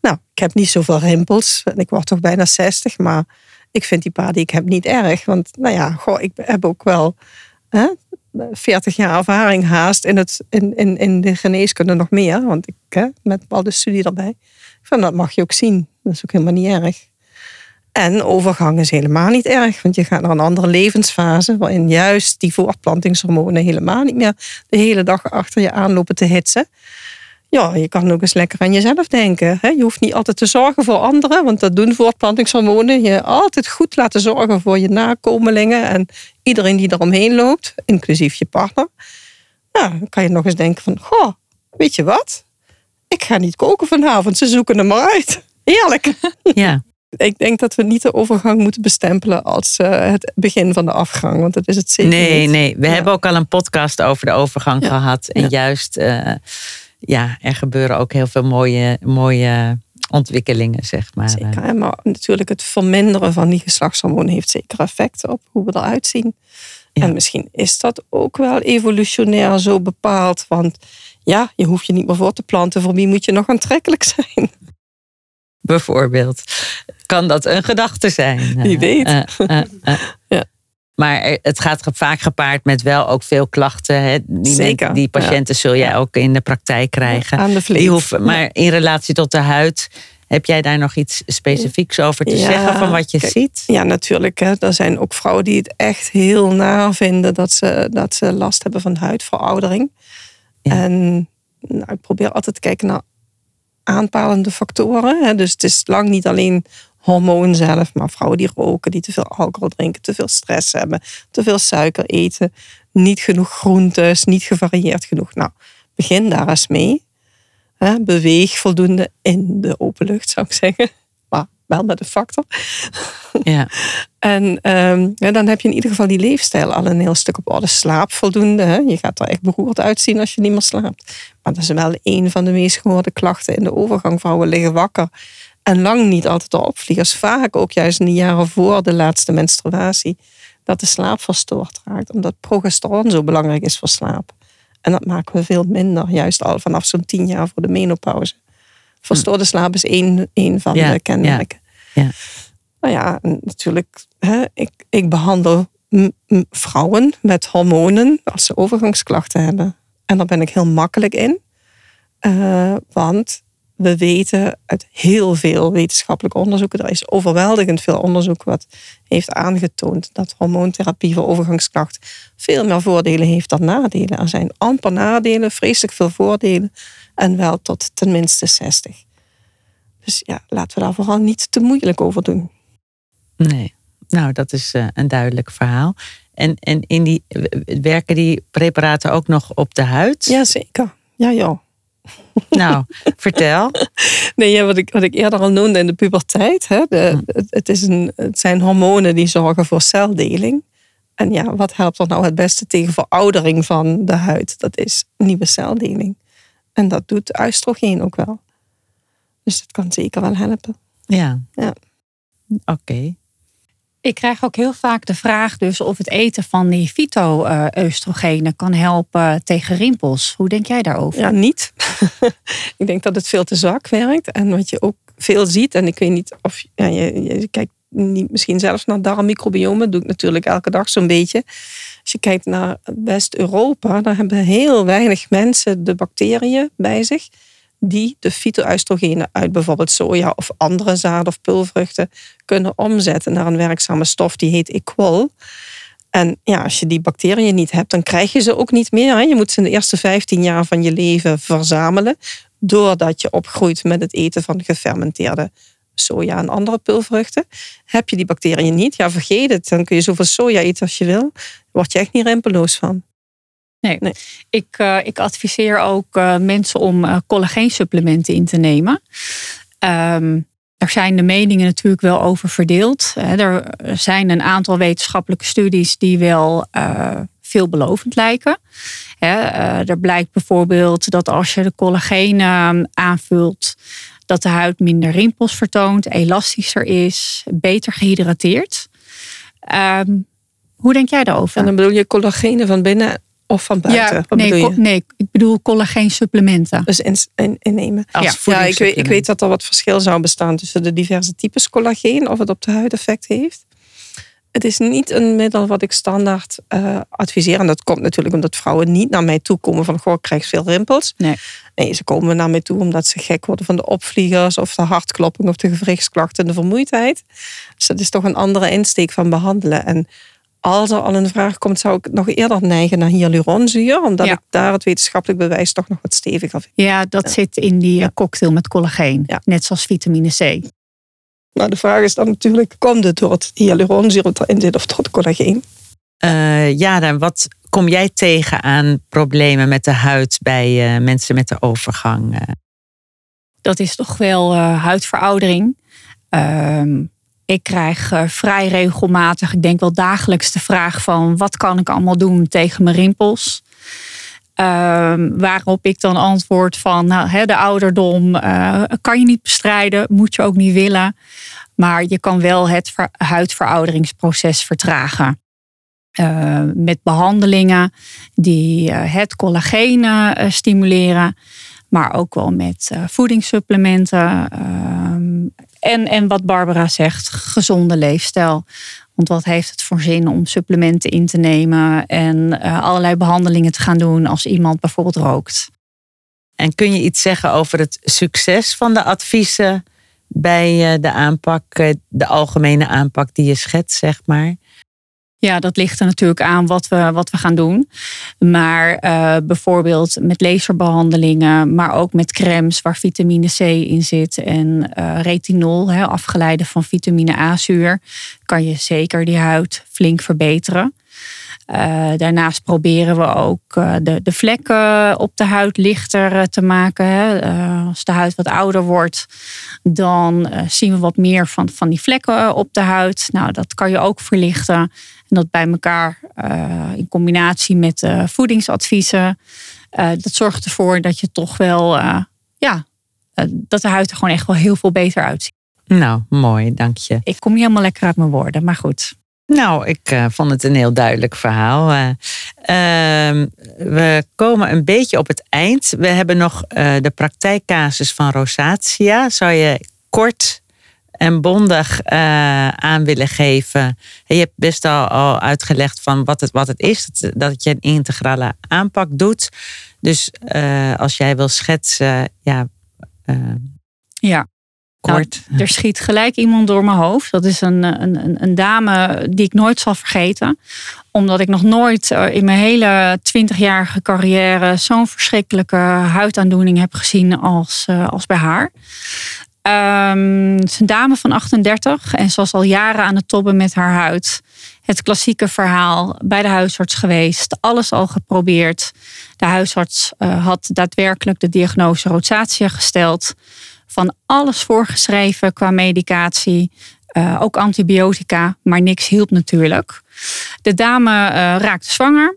Nou, ik heb niet zoveel rimpels. En ik word toch bijna 60. Maar ik vind die paar die ik heb niet erg. Want nou ja, goh, ik heb ook wel hè, 40 jaar ervaring haast in, het, in, in, in de geneeskunde nog meer. Want ik met al de studie erbij. Van dat mag je ook zien. Dat is ook helemaal niet erg. En overgang is helemaal niet erg, want je gaat naar een andere levensfase waarin juist die voortplantingshormonen helemaal niet meer de hele dag achter je aanlopen te hitsen. Ja, je kan ook eens lekker aan jezelf denken. Hè? Je hoeft niet altijd te zorgen voor anderen, want dat doen voortplantingshormonen. Je altijd goed laten zorgen voor je nakomelingen en iedereen die eromheen loopt, inclusief je partner. Nou, dan kan je nog eens denken van, goh, weet je wat? Ik ga niet koken vanavond, ze zoeken hem maar uit. Heerlijk. Ja. Ik denk dat we niet de overgang moeten bestempelen als eh, het begin van de afgang, want dat is het zeker Nee, niet. nee. We Ja. hebben ook al een podcast over de overgang Ja. gehad. En Ja. juist, eh, ja, er gebeuren ook heel veel mooie, mooie ontwikkelingen, zeg maar. Zeker. hè, Maar natuurlijk het verminderen van die geslachtshormonen heeft zeker effect op hoe we eruit zien. Ja. En misschien is dat ook wel evolutionair zo bepaald. Want ja, je hoeft je niet meer voor te planten. Voor wie moet je nog aantrekkelijk zijn? Bijvoorbeeld. Kan dat een gedachte zijn? Wie weet. eh, eh, eh. Ja. Maar het gaat vaak gepaard met wel ook veel klachten. Hè? Die, Zeker, die patiënten zul jij ook in de praktijk krijgen. Aan de vlees. Die hoeven, maar in relatie tot de huid, heb jij daar nog iets specifieks over te Ja, zeggen van wat je kijk, ziit? Ja, natuurlijk. Hè. Er zijn ook vrouwen die het echt heel naar vinden dat ze, dat ze last hebben van huidveroudering. Ja. En nou, ik probeer altijd te kijken naar aanpalende factoren. Hè. Dus het is lang niet alleen hormoon zelf, maar vrouwen die roken, die te veel alcohol drinken, te veel stress hebben, te veel suiker eten, niet genoeg groentes, niet gevarieerd genoeg. Nou, begin daar eens mee. Beweeg voldoende in de open lucht, zou ik zeggen. Maar wel met een factor. Ja. En ehm, ja, dan heb je in ieder geval die leefstijl al een heel stuk op orde. Slaap voldoende. Je gaat er echt beroerd uitzien als je niet meer slaapt. Maar dat is wel een van de meest gehoorde klachten in de overgang. Vrouwen liggen wakker. En lang niet altijd de opvliegers. Vaak ook juist in de jaren voor de laatste menstruatie. Dat de slaap verstoord raakt. Omdat progesteron zo belangrijk is voor slaap. En dat maken we veel minder. Juist al vanaf zo'n tien jaar voor de menopauze. Verstoorde slaap is één, één van Ja, de kenmerken. ja. Nou ja, natuurlijk, hè, ik, ik behandel vrouwen met hormonen als ze overgangsklachten hebben. En daar ben ik heel makkelijk in. Eh, want we weten uit heel veel wetenschappelijke onderzoeken, er is overweldigend veel onderzoek wat heeft aangetoond dat hormoontherapie voor overgangsklachten veel meer voordelen heeft dan nadelen. Er zijn amper nadelen, vreselijk veel voordelen en wel tot tenminste 60. Dus ja, laten we daar vooral niet te moeilijk over doen. Nee. Nou, dat is eh, een duidelijk verhaal. En, en in die, werken die preparaten ook nog op de huid? Jazeker. Ja, ja. Nou, vertel. Nee, ja, wat, ik, wat ik eerder al noemde in de puberteit. Hè, de, het, het, is een, het zijn hormonen die zorgen voor celdeling. En ja, wat helpt er nou het beste tegen veroudering van de huid? Dat is nieuwe celdeling. En dat doet oestrogeen ook wel. Dus dat kan zeker wel helpen. Ja. Ja. Oké. Ik krijg ook heel vaak de vraag dus of het eten van die fyto-oestrogenen kan helpen tegen rimpels. Hoe denk jij daarover? Ja, niet. ik denk dat het veel te zwak werkt. En wat je ook veel ziet, en ik weet niet of ja, je, je kijkt niet misschien zelfs naar darmmicrobiomen, doe ik natuurlijk elke dag zo'n beetje. Als je kijkt naar West-Europa, dan hebben heel weinig mensen de bacteriën bij zich die de fytoestrogenen uit bijvoorbeeld soja of andere zaden of pulvruchten kunnen omzetten naar een werkzame stof die heet Equol. En ja, als je die bacteriën niet hebt, dan krijg je ze ook niet meer. Je moet ze in de eerste 15 jaar van je leven verzamelen. Doordat je opgroeit met het eten van gefermenteerde soja en andere pulvruchten. Heb je die bacteriën niet, ja, vergeet het. Dan kun je zoveel soja eten als je wil. Word je echt niet rempeloos van. Nee, nee. Ik, uh, ik adviseer ook uh, mensen om uh, collageensupplementen in te nemen. Um, er zijn de meningen natuurlijk wel over verdeeld. Er zijn een aantal wetenschappelijke studies die wel veelbelovend lijken. Er blijkt bijvoorbeeld dat als je de collageen aanvult, dat de huid minder rimpels vertoont, elastischer is, beter gehydrateerd. Um, hoe denk jij daarover? En dan bedoel je collagene van binnen of van buiten? Ja, nee, nee, ik bedoel collageensupplementen. Dus in, in, innemen. Ja, ja ik, weet, ik weet dat er wat verschil zou bestaan tussen de diverse types collageen, of het op de huid effect heeft. Het is niet een middel wat ik standaard uh, adviseer. En dat komt natuurlijk omdat vrouwen niet naar mij toe komen van... goh, ik krijg veel rimpels. Nee. nee, ze komen naar mij toe omdat ze gek worden van de opvliegers... of de hartklopping of de gewrichtsklachten en de vermoeidheid. Dus dat is toch een andere insteek van behandelen. En als er al een vraag komt, zou ik nog eerder neigen naar hyaluronzuur. Omdat ik daar het wetenschappelijk bewijs toch nog wat steviger vind. Ja, dat zit in die ja. cocktail met collageen. Net zoals vitamine C. Nou, de vraag is dan natuurlijk, komt het door het hyaluronzuur wat erin zit of door het collageen? Uh, ja, dan wat kom jij tegen aan problemen met de huid bij uh, mensen met de overgang? Uh? Dat is toch wel huidveroudering. Ehm, ik krijg vrij regelmatig, ik denk wel dagelijks, de vraag van wat kan ik allemaal doen tegen mijn rimpels? Uh, waarop ik dan antwoord van nou, de ouderdom uh, kan je niet bestrijden, moet je ook niet willen. Maar je kan wel het huidverouderingsproces vertragen. Uh, met behandelingen die uh, het collageen stimuleren. Maar ook wel met voedingssupplementen. En, en wat Barbara zegt, gezonde leefstijl. Want wat heeft het voor zin om supplementen in te nemen en uh, allerlei behandelingen te gaan doen als iemand bijvoorbeeld rookt? En kun je iets zeggen over het succes van de adviezen bij uh, de aanpak, uh, de algemene aanpak die je schetst, zeg maar? Ja, dat ligt er natuurlijk aan wat we, wat we gaan doen. Maar uh, bijvoorbeeld met laserbehandelingen, maar ook met crèmes waar vitamine C in zit en uh, retinol, hè, afgeleide van vitamine A-zuur, kan je zeker die huid flink verbeteren. Uh, daarnaast proberen we ook de, de vlekken op de huid lichter te maken. Hè. Als de huid wat ouder wordt, dan zien we wat meer van, van die vlekken op de huid. Nou, dat kan je ook verlichten. En dat bij elkaar in combinatie met voedingsadviezen. dat zorgt ervoor dat je toch wel, ja, dat de huid er gewoon echt wel heel veel beter uitziet. Nou, mooi, dank je. Ik kom niet helemaal lekker uit mijn woorden, maar goed. Nou, ik uh, vond het een heel duidelijk verhaal. Uh, uh, we komen een beetje op het eind. We hebben nog eh, de praktijkcasus van rosatia. Zou je kort en bondig aan willen geven? Je hebt best al, al uitgelegd van wat het, wat het is. Dat, dat je een integrale aanpak doet. Dus als jij wil schetsen, ja. ja, nou, er schiet gelijk iemand door mijn hoofd. Dat is een, een, een dame die ik nooit zal vergeten. Omdat ik nog nooit eh, in mijn hele twintigjarige carrière zo'n verschrikkelijke huidaandoening heb gezien als, eh, als bij haar. Um, een dame van 38 en ze was al jaren aan het tobben met haar huid. Het klassieke verhaal, bij de huisarts geweest, alles al geprobeerd. De huisarts uh, had daadwerkelijk de diagnose rosatia gesteld van alles voorgeschreven qua medicatie. Uh, ook antibiotica, maar niks hielp natuurlijk. De dame uh, raakte zwanger.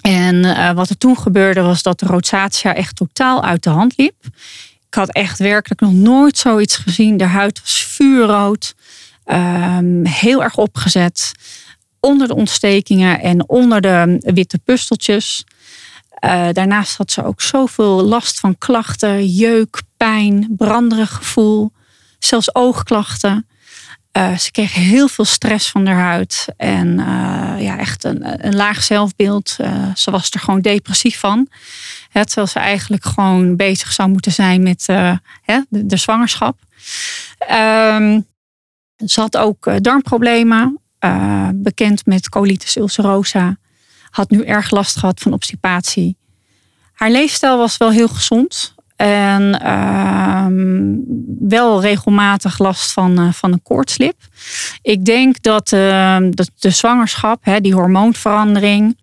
En wat er toen gebeurde was dat de rosatia echt totaal uit de hand liep. Ik had echt werkelijk nog nooit zoiets gezien. De huid was vuurrood. Um, heel erg opgezet. Onder de ontstekingen en onder de witte pusteltjes. Uh, daarnaast had ze ook zoveel last van klachten, jeuk, pijn, branderig gevoel, zelfs oogklachten. Uh, ze kreeg heel veel stress van haar huid en uh, ja, echt een, een laag zelfbeeld. ze was er gewoon depressief van. Hè, terwijl ze eigenlijk gewoon bezig zou moeten zijn met hè, de, zwangerschap. Um, ze had ook darmproblemen. eh, bekend met colitis ulcerosa. Had nu erg last gehad van obstipatie. Haar leefstijl was wel heel gezond. En ehm, wel regelmatig last van, uh, van een koortslip. Ik denk dat, ehm, dat de zwangerschap, hè, die hormoonverandering,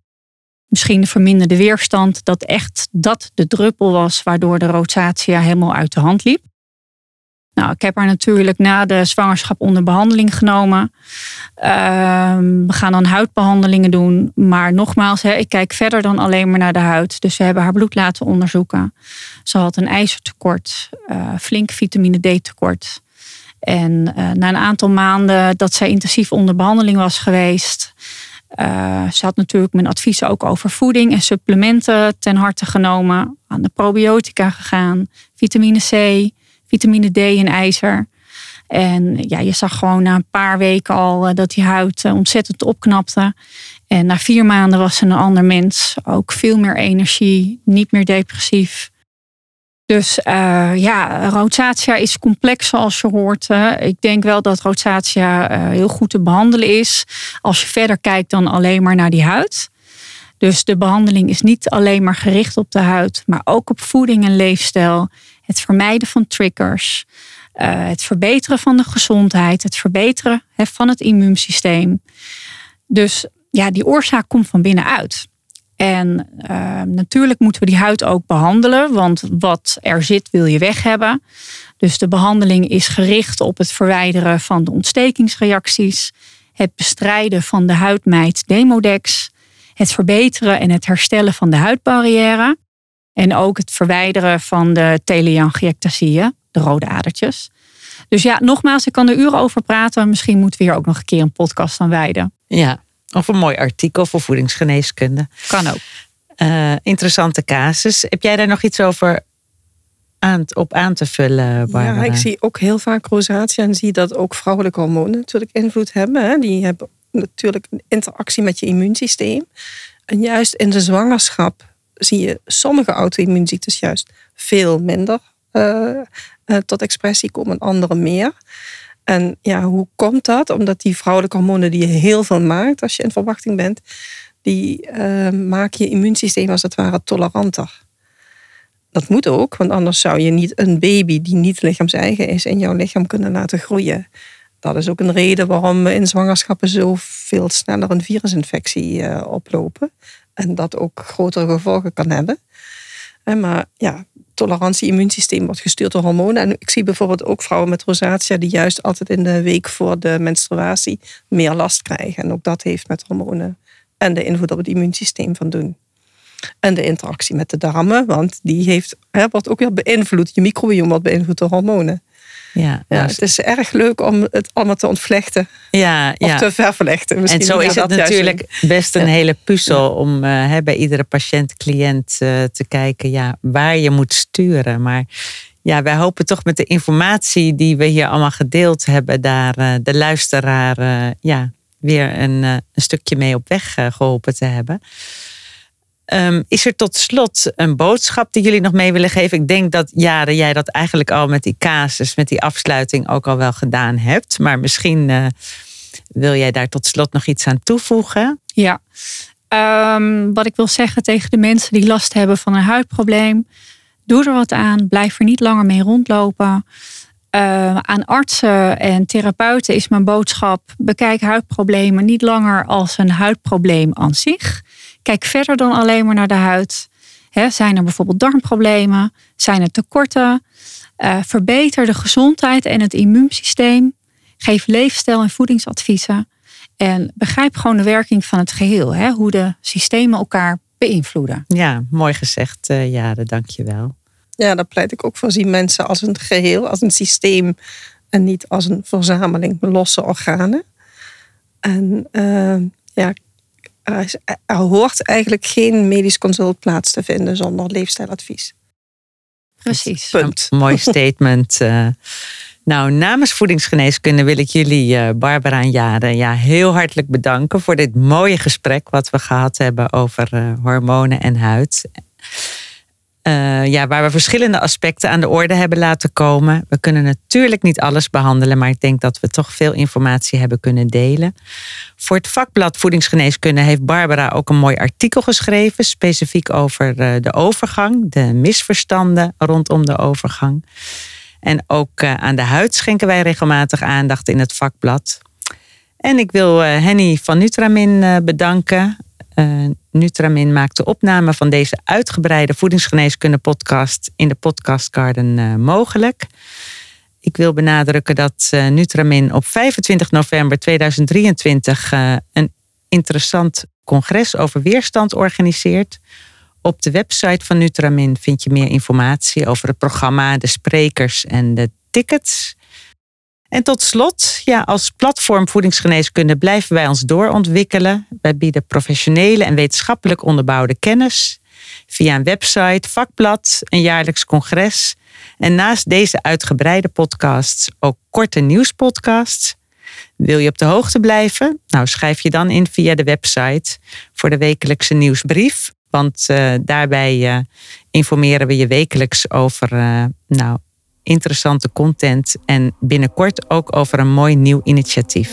misschien de verminderde weerstand, dat echt dat de druppel was waardoor de rotatia helemaal uit de hand liep. Nou, ik heb haar natuurlijk na de zwangerschap onder behandeling genomen. Ehm, we gaan dan huidbehandelingen doen. Maar nogmaals, ik kijk verder dan alleen maar naar de huid. Dus we hebben haar bloed laten onderzoeken. Ze had een ijzertekort, uh, flink vitamine D tekort. En uh, na een aantal maanden dat zij intensief onder behandeling was geweest, uh, ze had natuurlijk mijn adviezen ook over voeding en supplementen ten harte genomen. Aan de probiotica gegaan, vitamine C, vitamine D en ijzer. En ja, je zag gewoon na een paar weken al dat die huid ontzettend opknapte. En na vier maanden was ze een ander mens. Ook veel meer energie, niet meer depressief. Dus uh, ja, rotatia is complex zoals je hoort. ik denk wel dat rotatia uh, heel goed te behandelen is. Als je verder kijkt dan alleen maar naar die huid. Dus de behandeling is niet alleen maar gericht op de huid, maar ook op voeding en leefstijl. Het vermijden van triggers. Uh, het verbeteren van de gezondheid. Het verbeteren van het immuunsysteem. Dus ja, die oorzaak komt van binnenuit. En uh, natuurlijk moeten we die huid ook behandelen, want wat er zit wil je weg hebben. Dus de behandeling is gericht op het verwijderen van de ontstekingsreacties, het bestrijden van de huidmijt Demodex, het verbeteren en het herstellen van de huidbarrière en ook het verwijderen van de teleangiectasieën, de rode adertjes. Dus ja, nogmaals, ik kan er uren over praten. Misschien moeten we hier ook nog een keer een podcast aan wijden. Ja, of een mooi artikel voor voedingsgeneeskunde. Kan ook. Uh, interessante casus. Heb jij daar nog iets over aan, op aan te vullen, Barbara? Ja, ik zie ook heel vaak rosatia en zie dat ook vrouwelijke hormonen natuurlijk invloed hebben. Hè. Die hebben natuurlijk een interactie met je immuunsysteem. En juist in de zwangerschap zie je sommige auto-immuunziektes juist veel minder uh, uh, tot expressie komen, andere meer. En ja, hoe komt dat? Omdat die vrouwelijke hormonen die je heel veel maakt als je in verwachting bent, die uh, maken je immuunsysteem als het ware toleranter. Dat moet ook, want anders zou je niet een baby die niet lichaams-eigen is in jouw lichaam kunnen laten groeien. Dat is ook een reden waarom in zwangerschappen zo veel sneller een virusinfectie oplopen. En dat ook grotere gevolgen kan hebben. Maar ja, tolerantie immuunsysteem wordt gestuurd door hormonen. En ik zie bijvoorbeeld ook vrouwen met rosatia die juist altijd in de week voor de menstruatie meer last krijgen. En ook dat heeft met hormonen en de invloed op het immuunsysteem van doen. En de interactie met de darmen, want die heeft, wordt ook weer beïnvloed. Je microbiome wordt beïnvloed door hormonen. Ja, ja, het is erg leuk om het allemaal te ontvlechten. Ja, of ja. te vervlechten. Misschien en zo is het natuurlijk best een hele puzzel om uh, bij iedere patiënt, cliënt uh, te kijken ja, waar je moet sturen. Maar ja, wij hopen toch met de informatie die we hier allemaal gedeeld hebben, daar uh, de luisteraar ja, weer een, een, stukje mee op weg geholpen te hebben. Um, is er tot slot een boodschap die jullie nog mee willen geven? Ik denk dat Jaren, jij dat eigenlijk al met die casus, met die afsluiting ook al wel gedaan hebt. Maar misschien uh, wil jij daar tot slot nog iets aan toevoegen? Ja, um, wat ik wil zeggen tegen de mensen die last hebben van een huidprobleem. Doe er wat aan, blijf er niet langer mee rondlopen. Uh, aan artsen en therapeuten is mijn boodschap: bekijk huidproblemen niet langer als een huidprobleem aan zich. Kijk verder dan alleen maar naar de huid. He, zijn er bijvoorbeeld darmproblemen? Zijn er tekorten? Uh, verbeter de gezondheid en het immuunsysteem. Geef leefstijl- en voedingsadviezen. En begrijp gewoon de werking van het geheel. Hè? Hoe de systemen elkaar beïnvloeden. Ja, mooi gezegd, uh, Jade. Dank je wel. Ja, daar pleit ik ook voor. Zie mensen als een geheel, als een systeem. En niet als een verzameling losse organen. En uh, ja, er, er, hoort eigenlijk geen medisch consult plaats te vinden zonder leefstijladvies. Precies. Punt. Een mooi statement. Uh, nou, namens voedingsgeneeskunde wil ik jullie, uh, Barbara en Jade, ja, heel hartelijk bedanken voor dit mooie gesprek wat we gehad hebben over hormonen en huid. Eh, ja, waar we verschillende aspecten aan de orde hebben laten komen. We kunnen natuurlijk niet alles behandelen, maar ik denk dat we toch veel informatie hebben kunnen delen. Voor het vakblad Voedingsgeneeskunde heeft Barbara ook een mooi artikel geschreven, specifiek over eh, de overgang, de misverstanden rondom de overgang. En ook eh, aan de huid schenken wij regelmatig aandacht in het vakblad. En ik wil Henny van Nutramin bedanken uh, Nutramin maakt de opname van deze uitgebreide voedingsgeneeskunde podcast in de Podcast Garden uh, mogelijk. Ik wil benadrukken dat uh, Nutramin op 25 november 2023 een interessant congres over weerstand organiseert. Op de website van Nutramin vind je meer informatie over het programma, de sprekers en de tickets. En tot slot, ja, als platform voedingsgeneeskunde blijven wij ons doorontwikkelen. Wij bieden professionele en wetenschappelijk onderbouwde kennis via een website, vakblad, een jaarlijks congres. En naast deze uitgebreide podcasts ook korte nieuwspodcasts. Wil je op de hoogte blijven? Nou, schrijf je dan in via de website voor de wekelijkse nieuwsbrief. Want uh, daarbij uh, informeren we je wekelijks over uh, nou, interessante content en binnenkort ook over een mooi nieuw initiatief.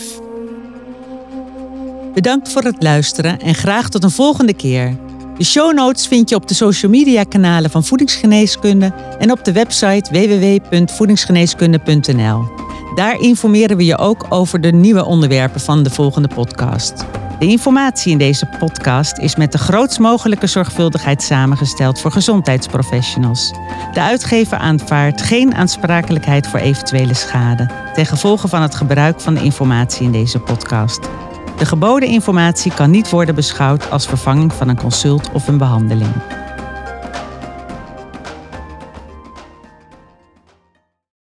Bedankt voor het luisteren en graag tot een volgende keer. De show notes vind je op de social media kanalen van Voedingsgeneeskunde en op de website www.voedingsgeneeskunde.nl. Daar informeren we je ook over de nieuwe onderwerpen van de volgende podcast. De informatie in deze podcast is met de grootst mogelijke zorgvuldigheid samengesteld voor gezondheidsprofessionals. De uitgever aanvaardt geen aansprakelijkheid voor eventuele schade ten gevolge van het gebruik van de informatie in deze podcast. De geboden informatie kan niet worden beschouwd als vervanging van een consult of een behandeling.